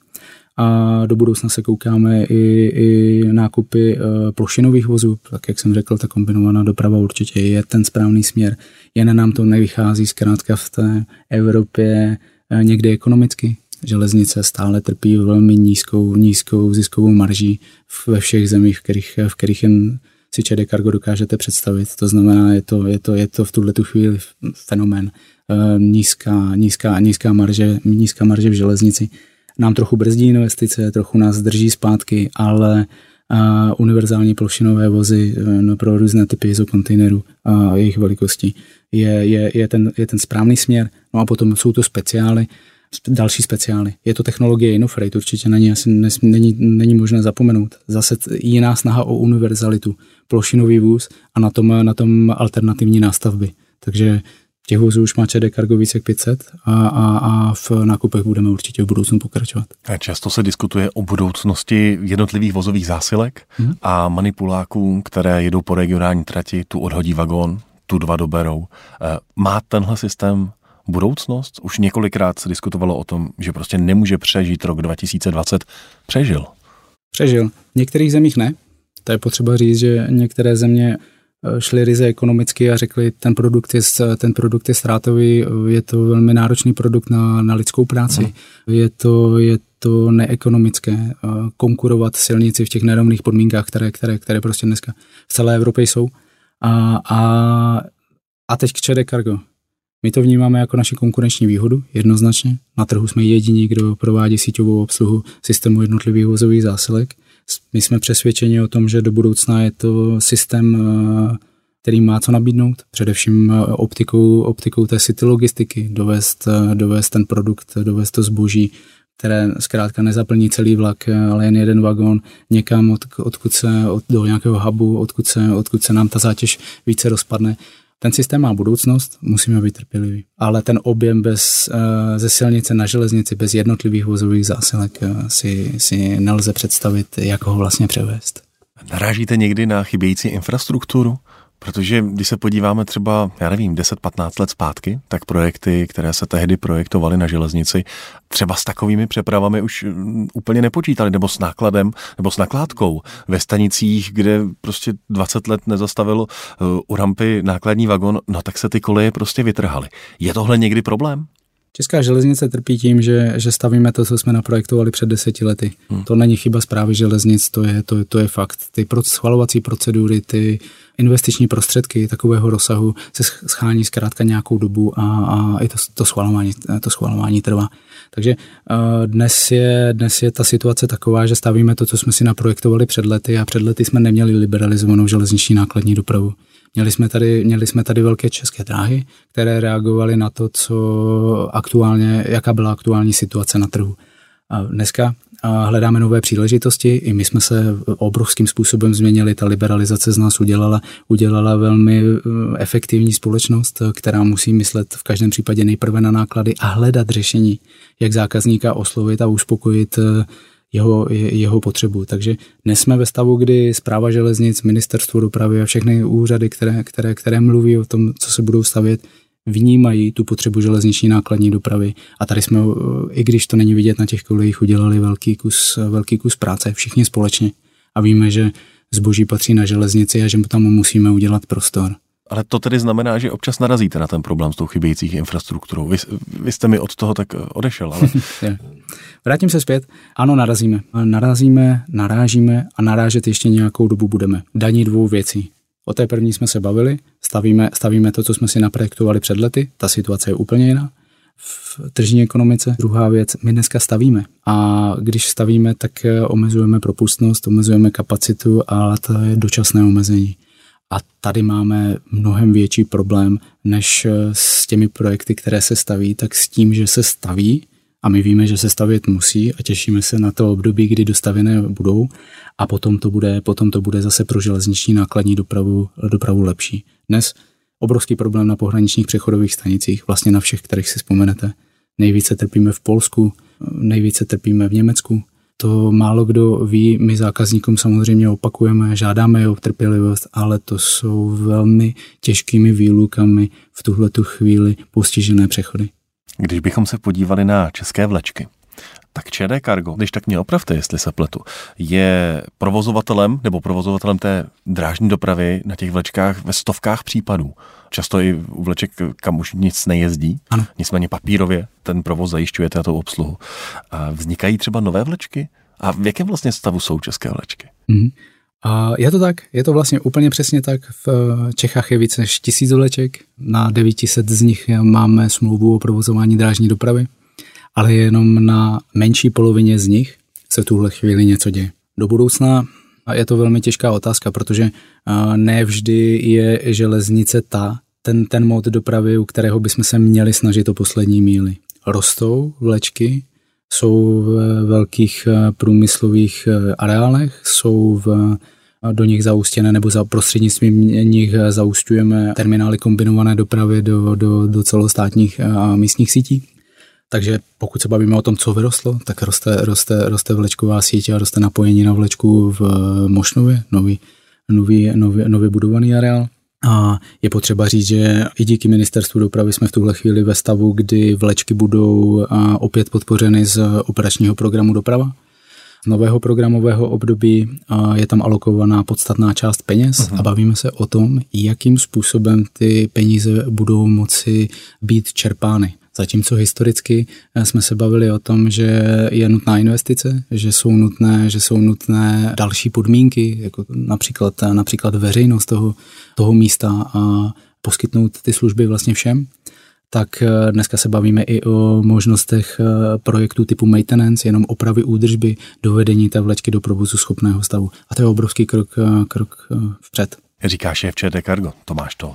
a do budoucna se koukáme i, i nákupy uh, plošinových vozů, tak jak jsem řekl, ta kombinovaná doprava určitě je ten správný směr, jen nám to nevychází zkrátka v té Evropě uh, někdy ekonomicky. Železnice stále trpí velmi nízkou, nízkou ziskovou marží ve všech zemích, v kterých, v kterých jen si ČD Cargo dokážete představit. To znamená, je to, je to, je to v tuhle tu chvíli fenomén. Uh, nízká, nízká, nízká, marže, nízká marže v železnici nám trochu brzdí investice, trochu nás drží zpátky, ale a univerzální plošinové vozy e, no, pro různé typy izokontejnerů a jejich velikosti je, je, je, ten, je ten správný směr. No a potom jsou to speciály, další speciály. Je to technologie Innofreight, určitě není, asi nes, není, není možné zapomenout. Zase jiná snaha o univerzalitu, plošinový vůz a na tom, na tom alternativní nástavby. Takže Těch vozů už má ČD Cargo více jak 500 a, a, a v nákupech budeme určitě v budoucnu pokračovat. Často se diskutuje o budoucnosti jednotlivých vozových zásilek hmm. a manipuláků, které jedou po regionální trati, tu odhodí vagón, tu dva doberou. Eh, má tenhle systém budoucnost? Už několikrát se diskutovalo o tom, že prostě nemůže přežít rok 2020. Přežil. Přežil. V některých zemích ne. To je potřeba říct, že některé země eh, šly ryze ekonomicky a řekli, ten produkt je, ten produkt je ztrátový, je to velmi náročný produkt na, na lidskou práci, hmm. je, to, je to neekonomické eh, konkurovat silnici v těch nerovných podmínkách, které, které, které prostě dneska v celé Evropě jsou. A, a, a teď k ČD Cargo. My to vnímáme jako naši konkurenční výhodu, jednoznačně. Na trhu jsme jediní, kdo provádí síťovou obsluhu systému jednotlivých vozových zásilek. My jsme přesvědčeni o tom, že do budoucna je to systém, eh, který má co nabídnout, především eh, optikou, optikou té city logistiky, dovést, eh, dovést ten produkt, dovést to zboží, které zkrátka nezaplní celý vlak, ale jen jeden vagón někam, od, odkud se, od, do nějakého hubu, odkud se, odkud se nám ta zátěž více rozpadne. Ten systém má budoucnost, musíme být trpěliví. Ale ten objem bez, eh, ze silnice na železnici, bez jednotlivých vozových zásilek eh, si, si nelze představit, jak ho vlastně převést. Narážíte někdy na chybějící infrastrukturu? Protože když se podíváme třeba, já nevím, 10-15 let zpátky, tak projekty, které se tehdy projektovaly na železnici, třeba s takovými přepravami už mm, úplně nepočítali, nebo s nákladem, nebo s nakládkou ve stanicích, kde prostě 20 let nezastavilo uh, u rampy nákladní vagon, no tak se ty koleje prostě vytrhaly. Je tohle někdy problém? Česká železnice trpí tím, že, že stavíme to, co jsme naprojektovali před deseti lety. Hmm. To není chyba zprávy železnic, to je, to, to je fakt. Ty schvalovací procedury, ty investiční prostředky takového rozsahu se schání zkrátka nějakou dobu a, a i to, to, schvalování, to schvalování trvá. Takže uh, dnes je, dnes je ta situace taková, že stavíme to, co jsme si naprojektovali před lety a před lety jsme neměli liberalizovanou železniční nákladní dopravu. Měli jsme, tady, měli jsme tady velké české dráhy, které reagovaly na to, co aktuálně, jaká byla aktuální situace na trhu. A dneska hledáme nové příležitosti. I my jsme se obrovským způsobem změnili. Ta liberalizace z nás udělala, udělala velmi eh, efektivní společnost, která musí myslet v každém případě nejprve na náklady a hledat řešení, jak zákazníka oslovit a uspokojit eh, jeho, jeho potřebu. Takže dnes jsme ve stavu, kdy zpráva železnic, ministerstvo dopravy a všechny úřady, které, které, které mluví o tom, co se budou stavět, vnímají tu potřebu železniční nákladní dopravy. A tady jsme, i když to není vidět na těch kolejích, udělali velký kus, velký kus práce, všichni společně. A víme, že zboží patří na železnici a že tam musíme udělat prostor. Ale to tedy znamená, že občas narazíte na ten problém s tou chybějící infrastrukturou. Vy, vy jste mi od toho tak odešel. Ale... *laughs* Vrátím se zpět. Ano, narazíme. Narazíme, narážíme a narážet ještě nějakou dobu budeme. Daní dvou věcí. O té první jsme se bavili, stavíme, stavíme to, co jsme si naprojektovali před lety, ta situace je úplně jiná v tržní ekonomice. Druhá věc, my dneska stavíme a když stavíme, tak omezujeme propustnost, omezujeme kapacitu, ale to je dočasné omezení. A tady máme mnohem větší problém, než s těmi projekty, které se staví, tak s tím, že se staví a my víme, že se stavět musí a těšíme se na to období, kdy dostavěné budou a potom to bude, potom to bude zase pro železniční nákladní dopravu, dopravu lepší. Dnes obrovský problém na pohraničních přechodových stanicích, vlastně na všech, kterých si vzpomenete. Nejvíce trpíme v Polsku, nejvíce trpíme v Německu, to málo kdo ví, my zákazníkům samozřejmě opakujeme, žádáme o trpělivost, ale to jsou velmi těžkými výlukami v tuhle chvíli postižené přechody. Když bychom se podívali na české vlečky, tak ČD Cargo, když tak mě opravte, jestli se pletu, je provozovatelem nebo provozovatelem té drážní dopravy na těch vlečkách ve stovkách případů. Často i u vleček, kam už nic nejezdí, ano. nicméně papírově ten provoz zajišťuje této obsluhu. A vznikají třeba nové vlečky? A v jakém vlastně stavu jsou české vlečky? Mm. A je to tak, je to vlastně úplně přesně tak. V Čechách je více než tisíc vleček, na 900 z nich máme smlouvu o provozování drážní dopravy ale jenom na menší polovině z nich se v tuhle chvíli něco děje. Do budoucna je to velmi těžká otázka, protože ne vždy je železnice ta, ten, ten mod dopravy, u kterého bychom se měli snažit o poslední míly. Rostou vlečky, jsou v velkých průmyslových areálech, jsou v, do nich zaustěné nebo za prostřednictvím nich zaustujeme terminály kombinované dopravy do, do, do celostátních a místních sítí. Takže pokud se bavíme o tom, co vyrostlo, tak roste, roste, roste vlečková síť a roste napojení na vlečku v Mošnově, nový, nový, nový, nový budovaný areál. A je potřeba říct, že i díky ministerstvu dopravy jsme v tuhle chvíli ve stavu, kdy vlečky budou opět podpořeny z operačního programu doprava. Z nového programového období je tam alokovaná podstatná část peněz uh-huh. a bavíme se o tom, jakým způsobem ty peníze budou moci být čerpány. Zatímco historicky eh, jsme se bavili o tom, že je nutná investice, že jsou nutné, že jsou nutné další podmínky, jako například, například veřejnost toho, toho místa a poskytnout ty služby vlastně všem tak eh, dneska se bavíme i o možnostech eh, projektů typu maintenance, jenom opravy údržby, dovedení té vlečky do provozu schopného stavu. A to je obrovský krok, krok vpřed. Říká šéf ČD Cargo, Tomáš to.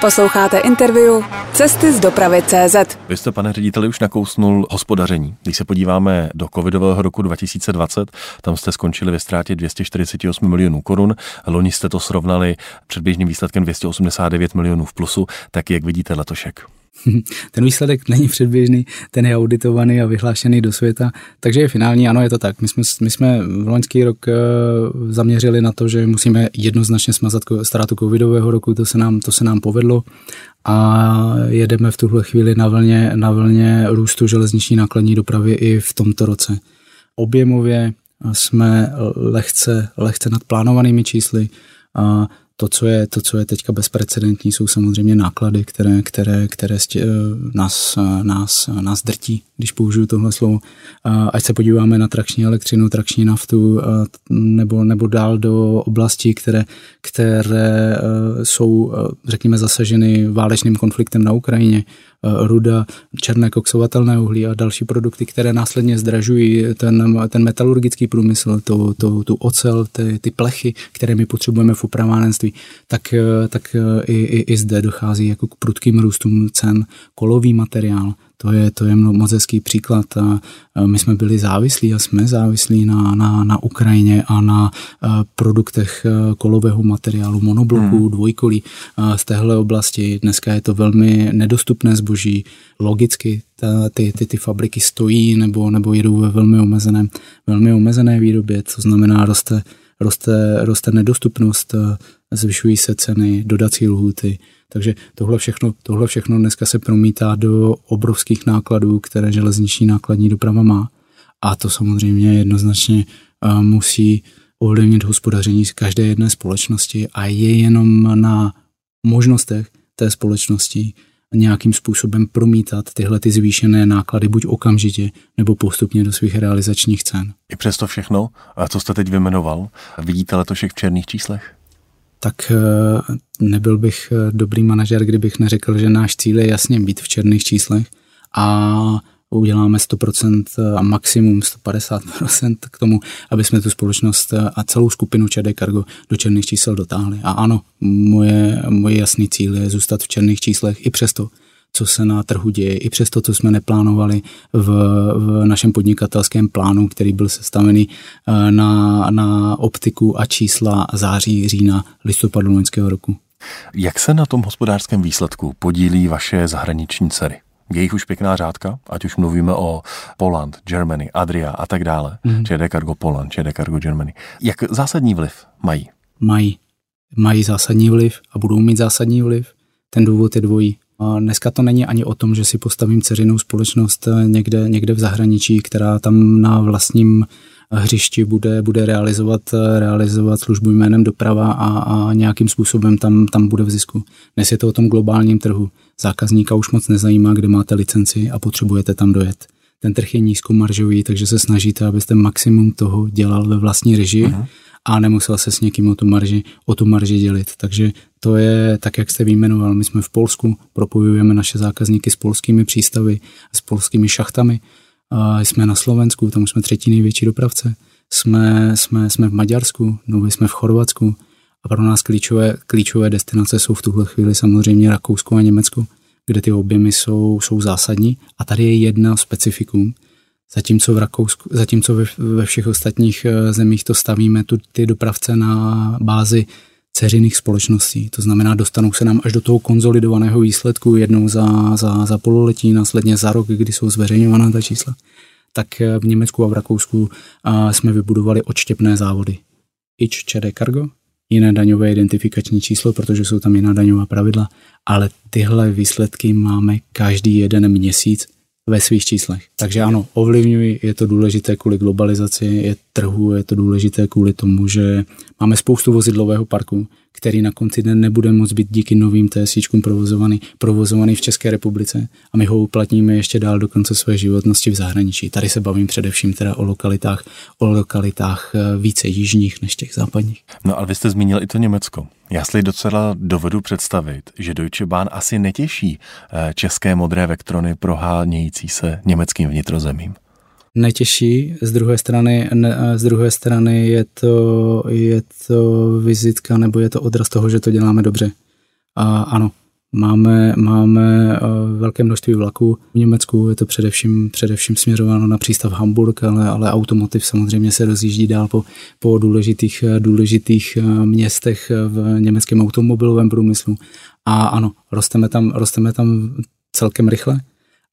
Posloucháte interview Cesty z dopravy CZ. Vy jste, pane řediteli, už nakousnul hospodaření. Když se podíváme do covidového roku 2020, tam jste skončili ve ztrátě 248 milionů korun. Loni jste to srovnali předběžným výsledkem 289 milionů v plusu. Tak jak vidíte letošek? *laughs* Ten výsledek není předběžný, ten je auditovaný a vyhlášený do světa, takže je finální, ano, je to tak. My jsme, my jsme v loňský rok eh, zaměřili na to, že musíme jednoznačně smazat ztrátu covidového roku, to se nám, to se nám povedlo a jedeme v tuhle chvíli na vlně, na vlně růstu železniční nákladní dopravy i v tomto roce. Objemově jsme lehce, lehce nad plánovanými čísly. A to, co je, to, co je teďka bezprecedentní, jsou samozřejmě náklady, které, které, které stě, eh, nás, eh, nás, nás drtí, když použiju tohle slovo. Ať se podíváme na trakční elektřinu, trakční naftu nebo, nebo dál do oblastí, které, které eh, jsou, řekněme, zasaženy válečným konfliktem na Ukrajině, Eh, ruda, černé koksovatelné uhlí a další produkty, které následně zdražují ten, ten metalurgický průmysl, to, to, tu ocel, ty, ty plechy, které my potřebujeme v upravárenství, tak, tak i, i, i zde dochází jako k prudkým růstům cen. Kolový materiál, to je, to je moc hezký příklad. A my jsme byli závislí a jsme závislí na, na, na Ukrajině a na produktech kolového materiálu, monobloku, hmm. dvojkolí z téhle oblasti. Dneska je to velmi nedostupné zboží. Logicky ta, ty, ty, ty fabriky stojí nebo, nebo jedou ve velmi omezené, velmi omezené výrobě, co znamená roste, roste, roste nedostupnost, zvyšují se ceny, dodací lhuty, takže tohle všechno, tohle všechno dneska se promítá do obrovských nákladů, které železniční nákladní doprava má. A to samozřejmě jednoznačně musí ovlivnit hospodaření každé jedné společnosti a je jenom na možnostech té společnosti nějakým způsobem promítat tyhle ty zvýšené náklady buď okamžitě nebo postupně do svých realizačních cen. I přesto všechno, co jste teď vymenoval, vidíte letošek v černých číslech? Tak eh, nebyl bych eh, dobrý manažer, kdybych neřekl, že náš cíl je jasně být v černých číslech a uděláme 100% a maximum 150% k tomu, aby jsme tu společnost a celou skupinu ČD Cargo do černých čísel dotáhli. A ano, moje, moje jasný cíl je zůstat v černých číslech i přesto, co se na trhu děje, i přes to, co jsme neplánovali v, v našem podnikatelském plánu, který byl sestavený eh, na, na optiku a čísla září, října, listopadu loňského roku. Jak se na tom hospodářském výsledku podílí vaše zahraniční dcery? Je jich už pěkná řádka, ať už mluvíme o Poland, Germany, Adria a tak dále. Mm. ČD Cargo Poland, ČD Cargo Germany. Jak zásadní vliv mají? Mají. Mají zásadní vliv a budou mít zásadní vliv. Ten důvod je dvojí. Dneska to není ani o tom, že si postavím ceřinou společnost eh, někde, někde v zahraničí, která tam na vlastním hřišti bude, bude realizovat, eh, realizovat službu jménem doprava a, a nějakým způsobem tam, tam bude v zisku. Dnes je to o tom globálním trhu. Zákazníka už moc nezajímá, kde máte licenci a potřebujete tam dojet. Ten trh je nízkomaržový, takže se snažíte, abyste maximum toho dělal ve vlastní režii. Uh-huh a nemusel se s někým o tu marži, o tu marži dělit. Takže to je tak, jak jste vyjmenoval. My jsme v Polsku, propojujeme naše zákazníky s polskými přístavy, s polskými šachtami. A jsme na Slovensku, tam jsme třetí největší dopravce. Jsme, jsme, jsme v Maďarsku, nově jsme v Chorvatsku. A pro nás klíčové, klíčové destinace jsou v tuhle chvíli samozřejmě Rakousko a Německo, kde ty objemy jsou, jsou zásadní. A tady je jedna specifikum, Zatímco v Rakousku, zatímco ve, ve všech ostatních eh, zemích to stavíme tu, ty dopravce na bázi ceřiných společností. To znamená, dostanou se nám až do toho konzolidovaného výsledku jednou za, za, za pololetí, následně za rok, kdy jsou zveřejňována ta čísla. Tak eh, v Německu a v Rakousku a jsme vybudovali odštěpné závody. Ič ČD Cargo jiné daňové identifikační číslo, protože jsou tam jiná daňová pravidla, ale tyhle výsledky máme každý jeden měsíc ve svých číslech. Takže ano, ovlivňují, je to důležité kvůli globalizaci, je trhu, je to důležité kvůli tomu, že máme spoustu vozidlového parku, který na konci dne nebude moct být díky novým TSIčkům provozovaný, provozovaný v České republice a my ho uplatníme ještě dál do konce své životnosti v zahraničí. Tady se bavím především teda o lokalitách, o lokalitách eh, více jižních než těch západních. No ale vy jste zmínil i to Německo. Já si docela dovedu představit, že Deutsche Bahn asi netěší eh, české modré vektrony prohánějící se německým vnitrozemím netěší. Z druhé strany, ne, z druhé strany je, to, je to vizitka nebo je to odraz toho, že to děláme dobře. A ano, máme, máme velké množství vlaků. V Německu je to především, především směřováno na přístav Hamburg, ale, ale automotiv samozřejmě se rozjíždí dál po, po důležitých, důležitých městech v německém automobilovém průmyslu. A ano, rosteme tam, rosteme tam celkem rychle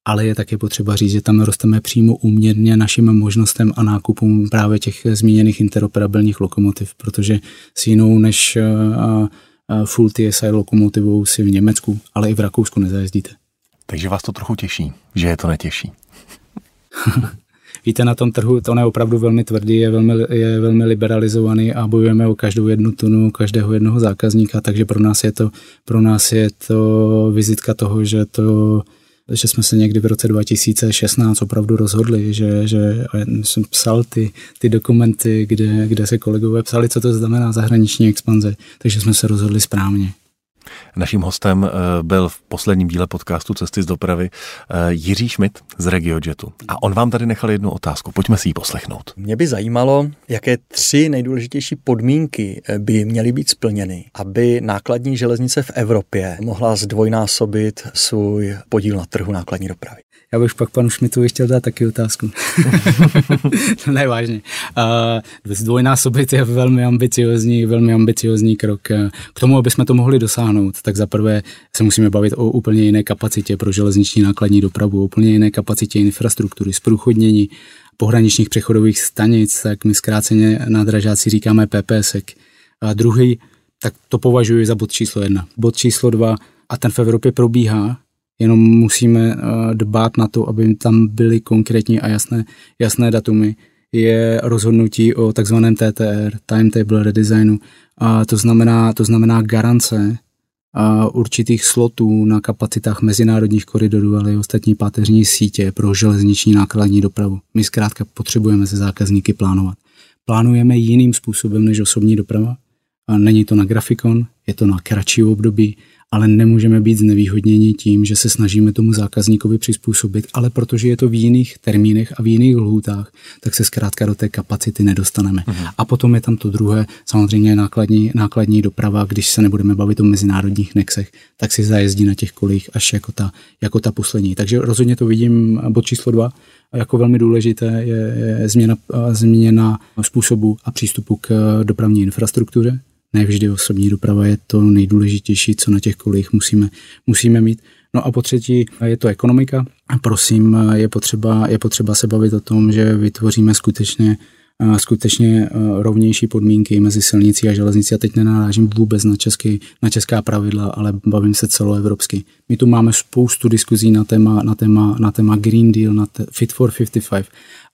ale je také potřeba říct, že tam rosteme přímo úměrně našim možnostem a nákupům právě těch zmíněných interoperabilních lokomotiv, protože s jinou než eh, eh, full TSI lokomotivou si v Německu, ale i v Rakousku nezajezdíte. Takže vás to trochu těší, že je to netěší. *laughs* Víte, na tom trhu to je opravdu velmi tvrdý, je velmi, je velmi liberalizovaný a bojujeme o každou jednu tunu, každého jednoho zákazníka, takže pro nás je to, pro nás je to vizitka toho, že to že jsme se někdy v roce 2016 opravdu rozhodli, že, že jsem psal ty, ty dokumenty, kde, kde se kolegové psali, co to znamená zahraniční expanze, takže jsme se rozhodli správně. Naším hostem eh, byl v posledním díle podcastu Cesty z dopravy eh, Jiří Schmidt z RegioJetu. A on vám tady nechal jednu otázku. Pojďme si ji poslechnout. Mě by zajímalo, jaké tři nejdůležitější podmínky eh, by měly být splněny, aby nákladní železnice v Evropě mohla zdvojnásobit svůj podíl na trhu nákladní dopravy. Já bych pak panu Šmitovi chtěl dát taky otázku. *laughs* ne, vážně. Zdvojnásobit je velmi ambiciozní, velmi ambiciozní krok. K tomu, aby jsme to mohli dosáhnout, tak za prvé se musíme bavit o úplně jiné kapacitě pro železniční nákladní dopravu, o úplně jiné kapacitě infrastruktury, zprůchodnění pohraničních přechodových stanic, tak my zkráceně na dražáci říkáme PPSek. A druhý, tak to považuji za bod číslo jedna. Bod číslo dva, a ten v Evropě probíhá, jenom musíme eh, dbát na to, aby tam byly konkrétní a jasné, jasné datumy, je rozhodnutí o takzvaném TTR, Timetable Redesignu. A to znamená, to znamená garance a určitých slotů na kapacitách mezinárodních koridorů, ale i ostatní páteřní sítě pro železniční nákladní dopravu. My zkrátka potřebujeme se zákazníky plánovat. Plánujeme jiným způsobem než osobní doprava. A není to na grafikon, je to na kratší období ale nemůžeme být znevýhodněni tím, že se snažíme tomu zákazníkovi přizpůsobit, ale protože je to v jiných termínech a v jiných lhůtách, tak se zkrátka do té kapacity nedostaneme. Uh-huh. A potom je tam to druhé, samozřejmě nákladní, nákladní doprava, když se nebudeme bavit o mezinárodních nexech, tak si zajezdí na těch kolích až jako ta, jako ta poslední. Takže rozhodně to vidím bod číslo dva, jako velmi důležité je, je změna, změna způsobu a přístupu k dopravní infrastruktuře, ne vždy osobní doprava je to nejdůležitější, co na těch kolích musíme, musíme mít. No a po třetí je to ekonomika. Prosím, je potřeba, je potřeba se bavit o tom, že vytvoříme skutečně skutečně rovnější podmínky mezi silnicí a železnicí. A teď nenarážím vůbec na, český, na česká pravidla, ale bavím se celoevropsky. My tu máme spoustu diskuzí na téma, na téma, na téma Green Deal, na Fit for 55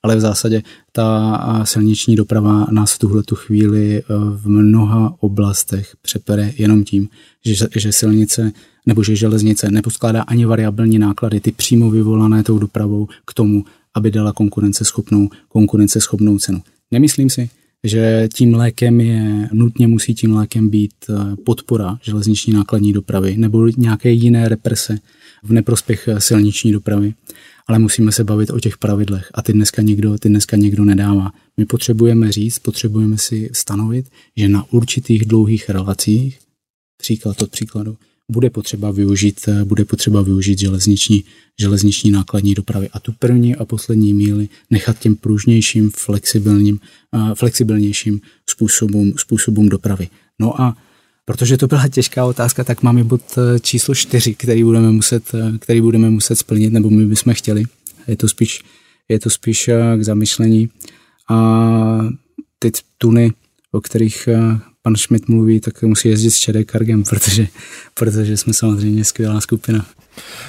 ale v zásadě ta silniční doprava nás v tuhle tu chvíli e, v mnoha oblastech přepere jenom tím, že, že silnice nebo že železnice neposkládá ani variabilní náklady, ty přímo vyvolané tou dopravou k tomu, aby dala konkurenceschopnou, konkurenceschopnou cenu. Nemyslím si, že tím lékem je, nutně musí tím lékem být e, podpora železniční nákladní dopravy nebo nějaké jiné represe v neprospěch e, silniční dopravy ale musíme se bavit o těch pravidlech a ty dneska někdo, ty dneska někdo nedává. My potřebujeme říct, potřebujeme si stanovit, že na určitých dlouhých relacích, příklad od příkladu, bude potřeba využít, bude potřeba využít železniční, železniční nákladní dopravy. A tu první a poslední míli nechat těm pružnějším, flexibilním, flexibilnějším způsobům, způsobům dopravy. No a Protože to byla těžká otázka, tak máme bod eh, číslo čtyři, který budeme muset, eh, který budeme muset splnit, nebo my bychom chtěli. Je to spíš, je to spíš eh, k zamyšlení. A ty tuny, o kterých pan Schmidt mluví, tak musí jezdit s Čedek Kargem, protože, protože jsme samozřejmě skvělá skupina.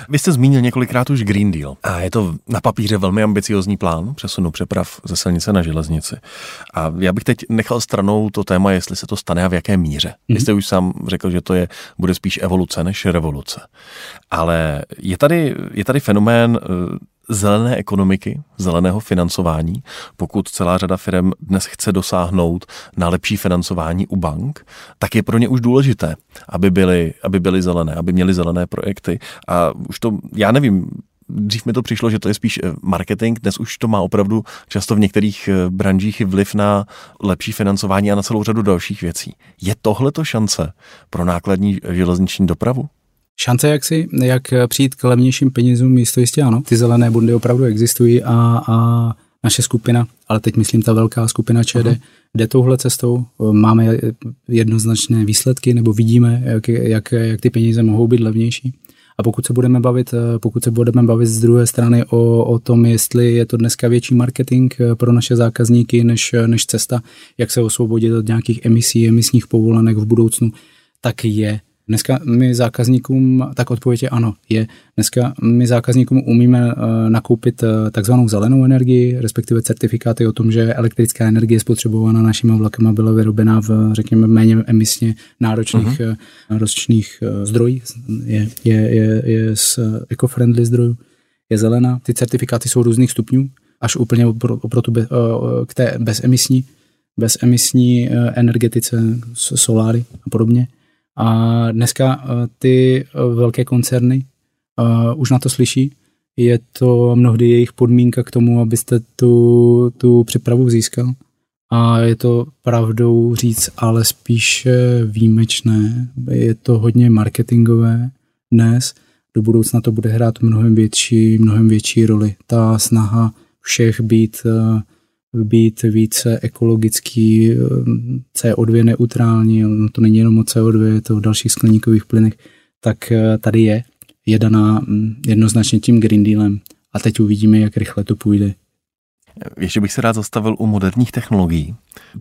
Vy jste zmínil několikrát už Green Deal a je to na papíře velmi ambiciozní plán přesunu přeprav ze silnice na železnici. A já bych teď nechal stranou to téma, jestli se to stane a v jaké míře. Mm-hmm. Vy mhm. jste už sám řekl, že to je, bude spíš evoluce než revoluce. Ale je tady, je tady fenomén eh, zelené ekonomiky, zeleného financování, pokud celá řada firm dnes chce dosáhnout na lepší financování u bank, tak je pro ně už důležité, aby byly, aby byly zelené, aby měly zelené projekty. A už to, já nevím, dřív mi to přišlo, že to je spíš eh, marketing, dnes už to má opravdu často v některých eh, branžích vliv na lepší financování a na celou řadu dalších věcí. Je tohle to šance pro nákladní železniční dopravu? Šance, jak si, jak přijít k levnějším penězům, jistě, jistě ano. Ty zelené bondy opravdu existují a, a naše skupina, ale teď myslím ta velká skupina ČD, uh-huh. jde touhle cestou. Máme jednoznačné výsledky, nebo vidíme, jak, jak, jak ty peníze mohou být levnější. A pokud se budeme bavit, pokud se budeme bavit z druhé strany o, o tom, jestli je to dneska větší marketing pro naše zákazníky než, než cesta, jak se osvobodit od nějakých emisí, emisních povolenek v budoucnu, tak je Dneska my zákazníkům, tak odpověď je ano, je. Dneska my zákazníkům umíme uh, nakoupit uh, takzvanou zelenou energii, respektive certifikáty o tom, že elektrická energie spotřebovaná našimi vlakama byla vyrobena v, řekněme, méně emisně náročných, uh-huh. náročných uh, zdrojích, je, je, je, je z eco-friendly zdrojů, je zelená. Ty certifikáty jsou různých stupňů, až úplně oproti be, k té bezemisní, bezemisní energetice, soláry a podobně. A dneska eh, ty eh, velké koncerny uh, už na to slyší. Je to mnohdy jejich podmínka k tomu, abyste tu, tu přepravu získal. A je to pravdou říct, ale spíše výjimečné. Je to hodně marketingové dnes. Do budoucna to bude hrát mnohem větší, mnohem větší roli. Ta snaha všech být uh, být více ekologický, CO2 neutrální, no to není jenom o CO2, je to o dalších skleníkových plynech, tak eh, tady je, je daná mm, jednoznačně tím Green Dealem a teď uvidíme, jak rychle to půjde. Ještě bych se rád zastavil u moderních technologií.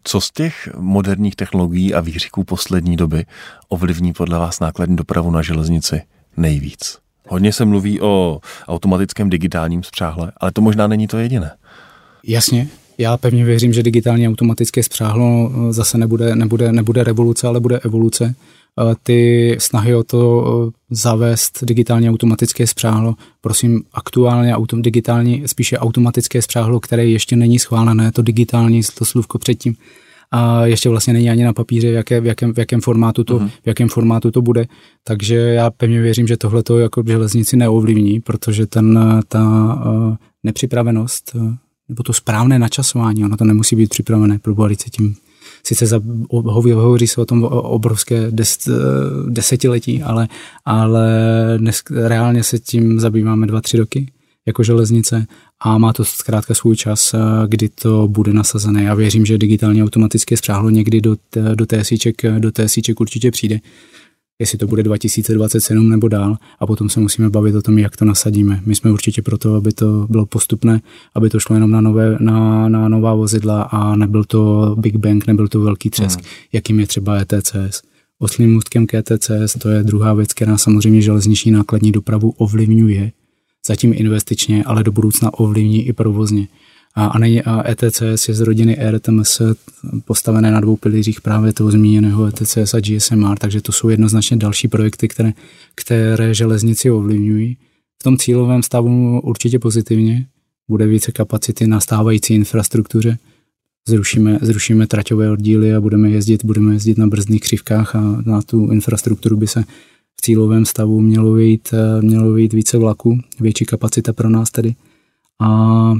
Co z těch moderních technologií a výřiků poslední doby ovlivní podle vás nákladní dopravu na železnici nejvíc? Hodně se mluví o automatickém digitálním spřáhle, ale to možná není to jediné. Jasně, já pevně věřím, že digitálně automatické spřáhlo eh, zase nebude, nebude, nebude revoluce, ale bude evoluce. Eh, ty snahy o to eh, zavést digitálně automatické spřáhlo, prosím, aktuálně autom, digitální, spíše automatické spřáhlo, které ještě není schválené, to digitální, to slůvko předtím, a ještě vlastně není ani na papíře, v, jaké, v, jakém, v, jakém, formátu to, uh-huh. v jakém formátu to bude. Takže já pevně věřím, že tohle to jako železnici neovlivní, protože ten, ta uh, nepřipravenost nebo to správné načasování, ono to nemusí být připravené, probovat se tím sice za, hovoří se o tom obrovské des, desetiletí, ale, ale dnes reálně se tím zabýváme dva, tři roky jako železnice a má to zkrátka svůj čas, kdy to bude nasazené. Já věřím, že digitálně automatické spřáhlo někdy do, do, té síček, do té síček určitě přijde jestli to bude 2027 nebo dál a potom se musíme bavit o tom, jak to nasadíme. My jsme určitě proto, aby to bylo postupné, aby to šlo jenom na, nové, na, na nová vozidla a nebyl to Big Bang, nebyl to velký třesk, hmm. jakým je třeba ETCS. Oslým můstkem k ETCS to je druhá věc, která samozřejmě železniční nákladní dopravu ovlivňuje, zatím investičně, ale do budoucna ovlivní i provozně. A, a, nej, a ETCS je z rodiny RTMS postavené na dvou pilířích právě toho zmíněného ETCS a GSMR, takže to jsou jednoznačně další projekty, které, které železnici ovlivňují. V tom cílovém stavu určitě pozitivně, bude více kapacity na stávající infrastruktuře, zrušíme, zrušíme traťové oddíly a budeme jezdit, budeme jezdit na brzdných křivkách a na tu infrastrukturu by se v cílovém stavu mělo vejít, mělo vejít více vlaků, větší kapacita pro nás tedy. A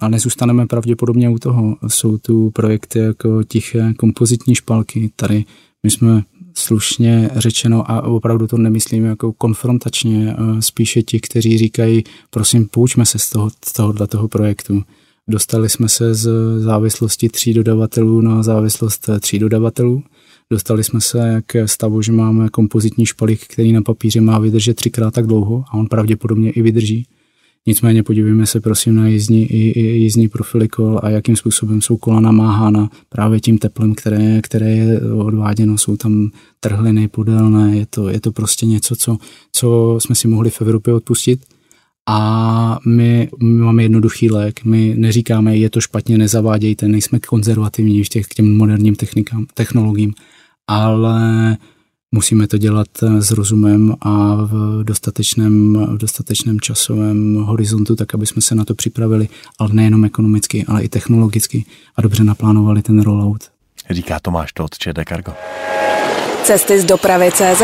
a nezůstaneme pravděpodobně u toho. Jsou tu projekty jako tiché kompozitní špalky. Tady my jsme slušně řečeno a opravdu to nemyslím jako konfrontačně, spíše ti, kteří říkají, prosím, poučme se z, toho, z tohohle toho projektu. Dostali jsme se z závislosti tří dodavatelů na závislost tří dodavatelů. Dostali jsme se k stavu, že máme kompozitní špalík, který na papíře má vydržet třikrát tak dlouho a on pravděpodobně i vydrží Nicméně podívejme se prosím na jízdní, jízdní profily kol a jakým způsobem jsou kola namáhána právě tím teplem, které, které je odváděno. Jsou tam trhliny podélné, je to, je to prostě něco, co, co jsme si mohli v Evropě odpustit. A my, my máme jednoduchý lék. My neříkáme, je to špatně, nezavádějte, nejsme konzervativní v těch, k těm moderním technikám, technologiím, ale musíme to dělat eh, s rozumem a v dostatečném, v dostatečném časovém horizontu, tak aby jsme se na to připravili, ale nejenom ekonomicky, ale i technologicky a dobře naplánovali ten rollout. Říká Tomáš Tot, ČD Cargo. Cesty z dopravy CZ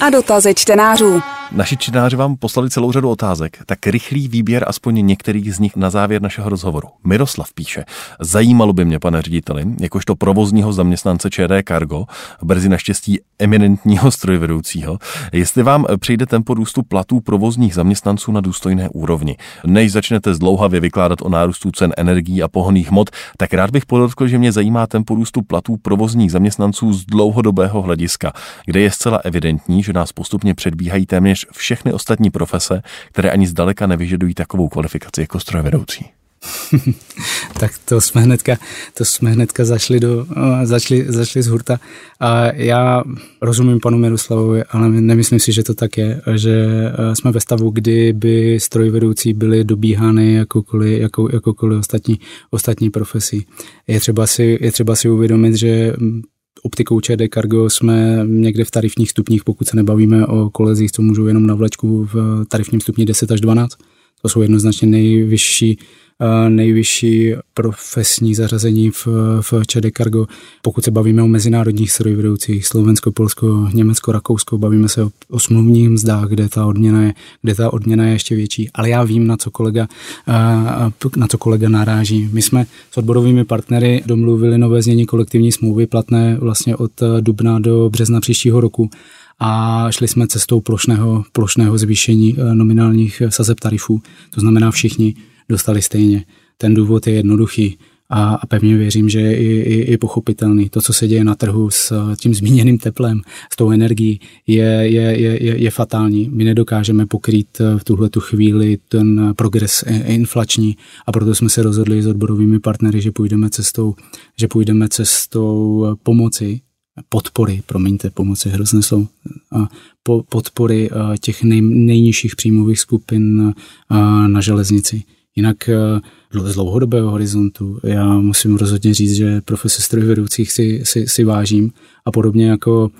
a dotazy čtenářů. Naši čtenáři vám poslali celou řadu otázek, tak rychlý výběr aspoň některých z nich na závěr našeho rozhovoru. Miroslav píše, zajímalo by mě, pane řediteli, jakožto provozního zaměstnance ČD Cargo, brzy naštěstí eminentního strojvedoucího, jestli vám přijde tempo růstu platů provozních zaměstnanců na důstojné úrovni. Než začnete zdlouhavě vykládat o nárůstu cen energií a pohonných hmot, tak rád bych podotkl, že mě zajímá tempo růstu platů provozních zaměstnanců z dlouhodobého hlediska, kde je zcela evidentní, že nás postupně předbíhají téměř téměř všechny ostatní profese, které ani zdaleka nevyžadují takovou kvalifikaci jako strojvedoucí. *laughs* tak to jsme hnedka, to jsme hnedka zašli, do, začali, začali z hurta. A já rozumím panu Miroslavovi, ale nemyslím si, že to tak je, že jsme ve stavu, kdy by strojvedoucí byly dobíhány jakokoliv, jako, jakokoliv ostatní, ostatní profesí. Je třeba, si, je třeba si uvědomit, že optikou ČD Cargo jsme někde v tarifních stupních, pokud se nebavíme o kolezích, co můžou jenom na vlečku v tarifním stupni 10 až 12. To jsou jednoznačně nejvyšší nejvyšší profesní zařazení v, v ČD Cargo. Pokud se bavíme o mezinárodních strojvedoucích, Slovensko, Polsko, Německo, Rakousko, bavíme se o, o smluvních mzdách, kde ta, odměna je, kde ta odměna je ještě větší. Ale já vím, na co kolega, na co kolega naráží. My jsme s odborovými partnery domluvili nové znění kolektivní smlouvy platné vlastně od dubna do března příštího roku a šli jsme cestou plošného, plošného zvýšení nominálních sazeb tarifů. To znamená všichni dostali stejně. Ten důvod je jednoduchý a, a pevně věřím, že je i, i, i pochopitelný. To, co se děje na trhu s tím zmíněným teplem, s tou energií, je, je, je, je, je fatální. My nedokážeme pokrýt v tuhle tu chvíli ten progres inflační a proto jsme se rozhodli s odborovými partnery, že půjdeme cestou, že půjdeme cestou pomoci podpory, promiňte, pomoci hrozně jsou, podpory těch nej, nejnižších příjmových skupin na železnici. Jinak z dlouhodobého horizontu já musím rozhodně říct, že profese strojvedoucích si, si, si vážím a podobně jako,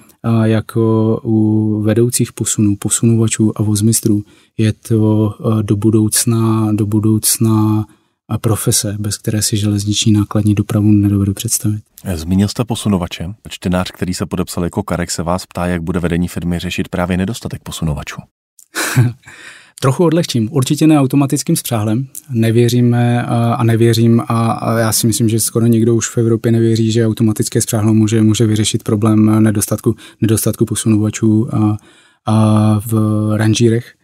jako u vedoucích posunů, posunovačů a vozmistrů je to do budoucna, do budoucna a profese, bez které si železniční nákladní dopravu nedovedu představit. Zmínil jste posunovače. Čtenář, který se podepsal jako Karek, se vás ptá, jak bude vedení firmy řešit právě nedostatek posunovačů. *laughs* Trochu odlehčím. Určitě ne automatickým spřáhlem. Nevěříme a nevěřím a já si myslím, že skoro nikdo už v Evropě nevěří, že automatické spřáhlo může, může vyřešit problém nedostatku, nedostatku posunovačů a, a v ranžírech.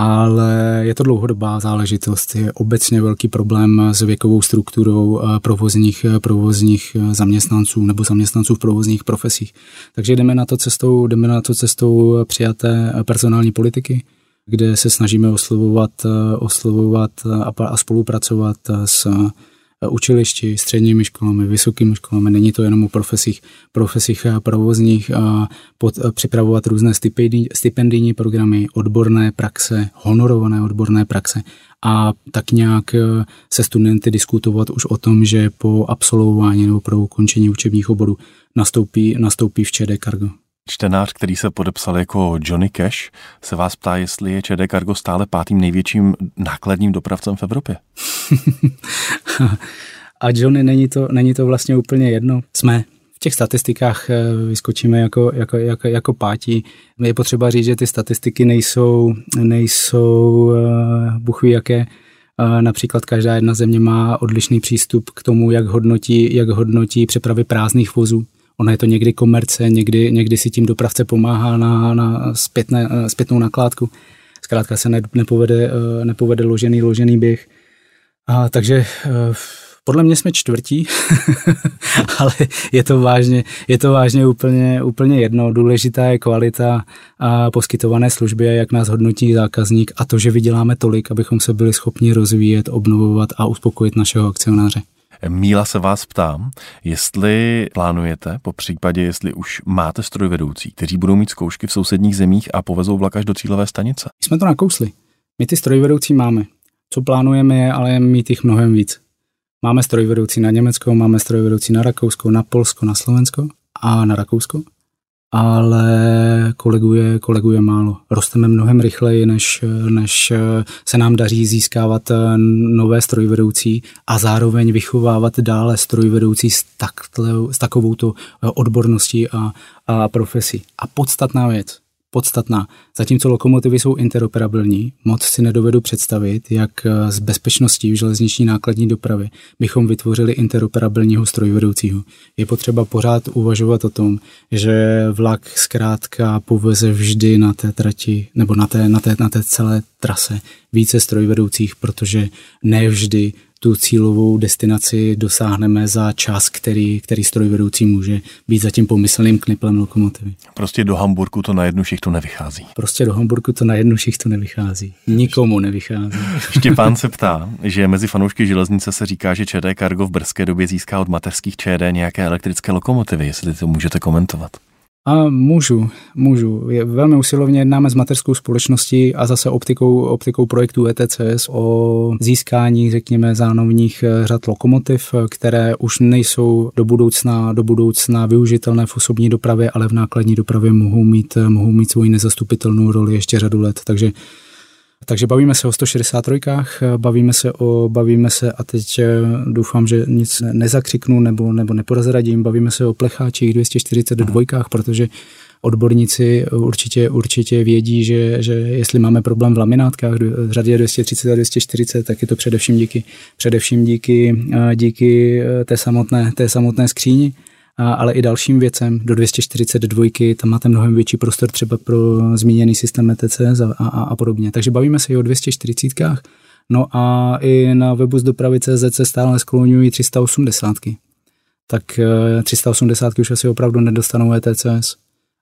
Ale je to dlouhodobá záležitost. Je obecně velký problém s věkovou strukturou provozních, provozních zaměstnanců nebo zaměstnanců v provozních profesích. Takže jdeme na to cestou, jdeme na to cestou přijaté personální politiky, kde se snažíme oslovovat, eh, oslovovat a, spolupracovat s eh, učilišti, středními školami, vysokými školami. Není to jenom o profesích, profesích provozních a pod, a připravovat různé stipendijní, stipendijní programy, odborné praxe, honorované odborné praxe a tak nějak eh, se studenty diskutovat už o tom, že po absolvování nebo pro ukončení učebních oborů nastoupí, nastoupí v ČD Cargo. Čtenář, který se podepsal jako Johnny Cash, se vás ptá, jestli je ČD Cargo stále pátým největším nákladním dopravcem v Evropě. *laughs* A Johnny, není to, není to vlastně úplně jedno. Jsme v těch statistikách eh, vyskočíme jako, jako, jako, jako pátí. Je potřeba říct, že ty statistiky nejsou, nejsou uh, buchví jaké. Uh, například každá jedna země má odlišný přístup k tomu, jak hodnotí, jak hodnotí přepravy prázdných vozů. Ona je to někdy komerce, někdy, někdy si tím dopravce pomáhá na, na zpětné, zpětnou nakládku. Zkrátka se ne, nepovede, eh, nepovede ložený, ložený běh. A, takže eh, Podle mě jsme čtvrtí, *laughs* ale je to vážně, je to vážně úplně, úplně jedno. Důležitá je kvalita a poskytované služby, jak nás hodnotí zákazník a to, že vyděláme tolik, abychom se byli schopni rozvíjet, obnovovat a uspokojit našeho akcionáře. Míla se vás ptám, jestli plánujete, po případě, jestli už máte strojvedoucí, kteří budou mít zkoušky v sousedních zemích a povezou vlak až do cílové stanice. My jsme to nakousli. My ty strojvedoucí máme. Co plánujeme je ale mít jich mnohem víc. Máme strojvedoucí na Německo, máme strojvedoucí na Rakousko, na Polsko, na Slovensko a na Rakousko ale koleguje, koleguje málo. Rosteme mnohem rychleji, než, než se nám daří získávat nové strojvedoucí a zároveň vychovávat dále strojvedoucí s, takhle, s takovouto odborností a, a profesí. A podstatná věc, podstatná. Zatímco lokomotivy jsou interoperabilní, moc si nedovedu představit, jak z bezpečností v železniční nákladní dopravě bychom vytvořili interoperabilního strojvedoucího. Je potřeba pořád uvažovat o tom, že vlak zkrátka poveze vždy na té trati nebo na té, na té, na té celé trase více strojvedoucích, protože nevždy tu cílovou destinaci dosáhneme za čas, který, který strojvedoucí může být za tím pomyslným kniplem lokomotivy. Prostě do Hamburgu to na jednu šichtu nevychází. Prostě do Hamburgu to na jednu šichtu nevychází. Nikomu nevychází. *laughs* Štěpán se ptá, že mezi fanoušky železnice se říká, že ČD Cargo v brzké době získá od mateřských ČD nějaké elektrické lokomotivy, jestli to můžete komentovat. A můžu, můžu. Je, velmi usilovně jednáme s mateřskou společností a zase optikou, optikou projektu ETCS o získání, řekněme, zánovních eh, řad lokomotiv, které už nejsou do budoucna, do budoucna využitelné v osobní dopravě, ale v nákladní dopravě mohou mít, eh, mohou mít svoji nezastupitelnou roli ještě řadu let. Takže takže bavíme se o 163, bavíme se o, bavíme se a teď eh, doufám, že nic nezakřiknu nebo, nebo neporazradím, bavíme se o plecháčích 242, protože odborníci určitě, určitě vědí, že, že jestli máme problém v laminátkách v řadě 230 a 240, tak je to především díky, především díky, eh, díky eh, té samotné, té samotné skříni ale i dalším věcem. Do 242 tam máte mnohem větší prostor třeba pro zmíněný systém ETCS a, a, a podobně. Takže bavíme se i o 240 No a i na webu z dopravy CZ se stále skloňují 380. Tak 380 eh, už asi opravdu nedostanou ETCS,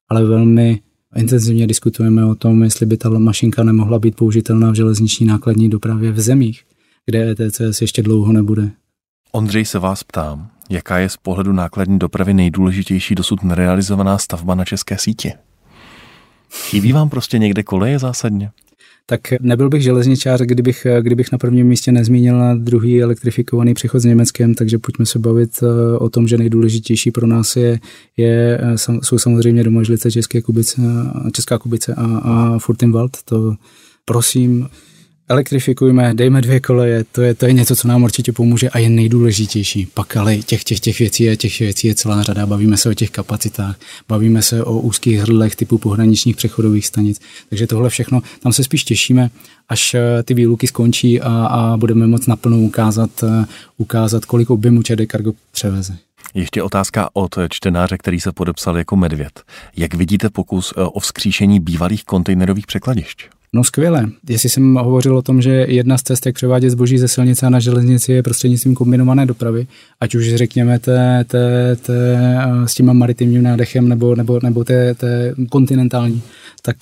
ale velmi intenzivně diskutujeme o tom, jestli by ta mašinka nemohla být použitelná v železniční nákladní dopravě v zemích, kde ETCS ještě dlouho nebude. Ondřej se vás ptám, Jaká je z pohledu nákladní dopravy nejdůležitější dosud nerealizovaná stavba na české síti? Chybí vám prostě někde koleje zásadně? tak nebyl bych železničář, kdybych, kdybych na prvním místě nezmínil druhý elektrifikovaný přechod s Německem, takže pojďme se bavit eh, o tom, že nejdůležitější pro nás je, je eh, jsou samozřejmě domožlice České Kubice, Česká Kubice a, a Furtenwald. To prosím, elektrifikujme, dejme dvě koleje, to je, to je něco, co nám určitě pomůže a je nejdůležitější. Pak ale těch, těch, těch věcí je, těch věcí je celá řada. Bavíme se o těch kapacitách, bavíme se o úzkých hrdlech typu pohraničních přechodových stanic. Takže tohle všechno, tam se spíš těšíme, až eh, ty výluky skončí a, a budeme moc naplno ukázat, eh, ukázat, kolik objemu ČD Cargo převeze. Ještě otázka od čtenáře, který se podepsal jako medvěd. Jak vidíte pokus eh, o vzkříšení bývalých kontejnerových překladišť? No skvěle. Jestli jsem hovořil o tom, že jedna z cest, jak převádět zboží ze silnice na železnici je prostřednictvím kombinované dopravy, ať už řekněme té, té, té, s tím maritimním nádechem nebo, nebo, nebo té, té kontinentální, tak,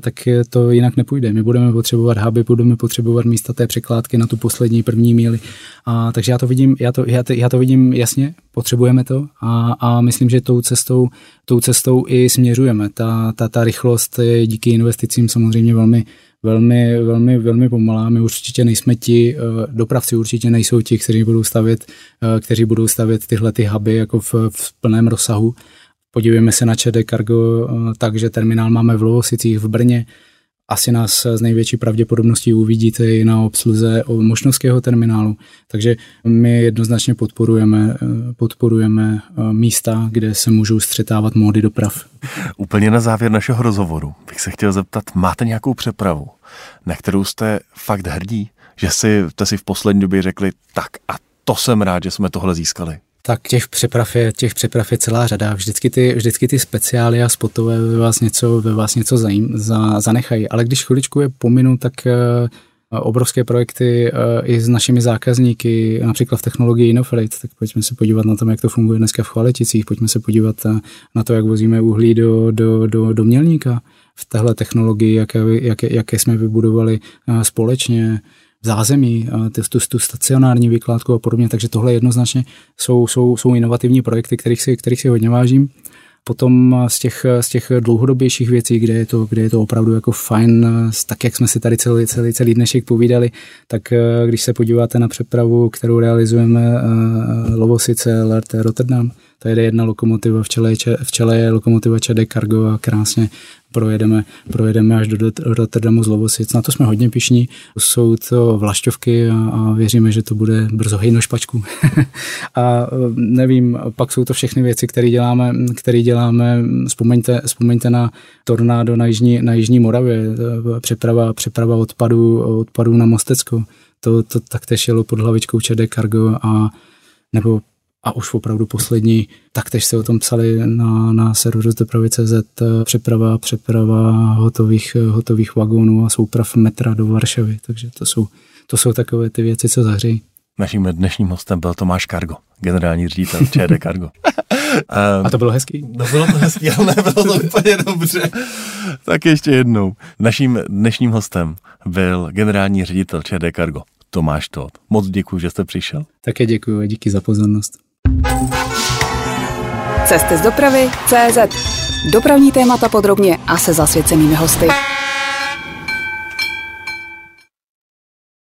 tak to jinak nepůjde. My budeme potřebovat huby, budeme potřebovat místa té překládky na tu poslední první míli. A, takže já to vidím, já to, já to, já to vidím jasně, potřebujeme to a, a myslím, že tou cestou, tou cestou i směřujeme. Ta, ta, ta rychlost je díky investicím samozřejmě velmi, velmi, velmi, velmi pomalá. My určitě nejsme ti, eh, dopravci určitě nejsou ti, kteří budou stavět, eh, kteří budou stavět tyhle ty huby jako v, v plném rozsahu. Podívejme se na ČD Cargo eh, tak, že terminál máme v Lovosicích v Brně, asi nás z největší pravděpodobností uvidíte i na obsluze mošnovského terminálu. Takže my jednoznačně podporujeme, podporujeme místa, kde se můžou střetávat módy doprav. Úplně na závěr našeho rozhovoru bych se chtěl zeptat, máte nějakou přepravu, na kterou jste fakt hrdí? Že si, jste si v poslední době řekli, tak a to jsem rád, že jsme tohle získali. Tak těch přeprav je, těch přeprav je celá řada. Vždycky ty, vždycky ty speciály a spotové ve vás něco, ve vás něco zajím, za, zanechají. Ale když chviličku je pominu, tak, obrovské projekty i s našimi zákazníky, například v technologii InnoFreight, tak pojďme se podívat na tom, jak to funguje dneska v Chvaleticích, pojďme se podívat na to, jak vozíme uhlí do, do, do, do mělníka v téhle technologii, jaké, jaké, jaké jsme vybudovali společně zázemí, tu, tu stacionární vykládku a podobně, takže tohle jednoznačně jsou, jsou, jsou inovativní projekty, kterých si, kterých si hodně vážím. Potom z těch, z těch dlouhodobějších věcí, kde je, to, kde je to opravdu jako fajn, tak jak jsme si tady celý, celý, celý dnešek povídali, tak eh, když se podíváte na přepravu, kterou realizujeme eh, Lovosice, LRT Rotterdam, to jede jedna lokomotiva, v čele, v čele je lokomotiva ČD Cargo a krásně projedeme, projedeme až do Rotterdamu z Lovosic. Na to jsme hodně pišní. Jsou to vlašťovky a, a věříme, že to bude brzo hejno špačku. *laughs* a nevím, pak jsou to všechny věci, které děláme, které děláme. Vzpomeňte, vzpomeňte na tornádo na Jižní, na Jižní Moravě, přeprava, přeprava odpadů, odpadů na Mostecko. To, to taktéž jelo pod hlavičkou ČD Cargo a nebo a už opravdu poslední, taktéž se o tom psali na, na serveru dopravy.cz eh, přeprava, přeprava hotových, hotových vagónů a souprav metra do Varšavy, takže to jsou, to jsou takové ty věci, co zahřejí. Naším dnešním hostem byl Tomáš Kargo, generální ředitel ČD Cargo. *laughs* A to bylo hezký? No bylo to hezký, ale nebylo to úplně dobře. Tak ještě jednou. Naším dnešním hostem byl generální ředitel ČD Cargo, Tomáš Todt. Moc děkuji, že jste přišel. Také děkuji a díky za pozornost. Cesty z dopravy CZ. Dopravní témata podrobně a se zasvěcenými hosty.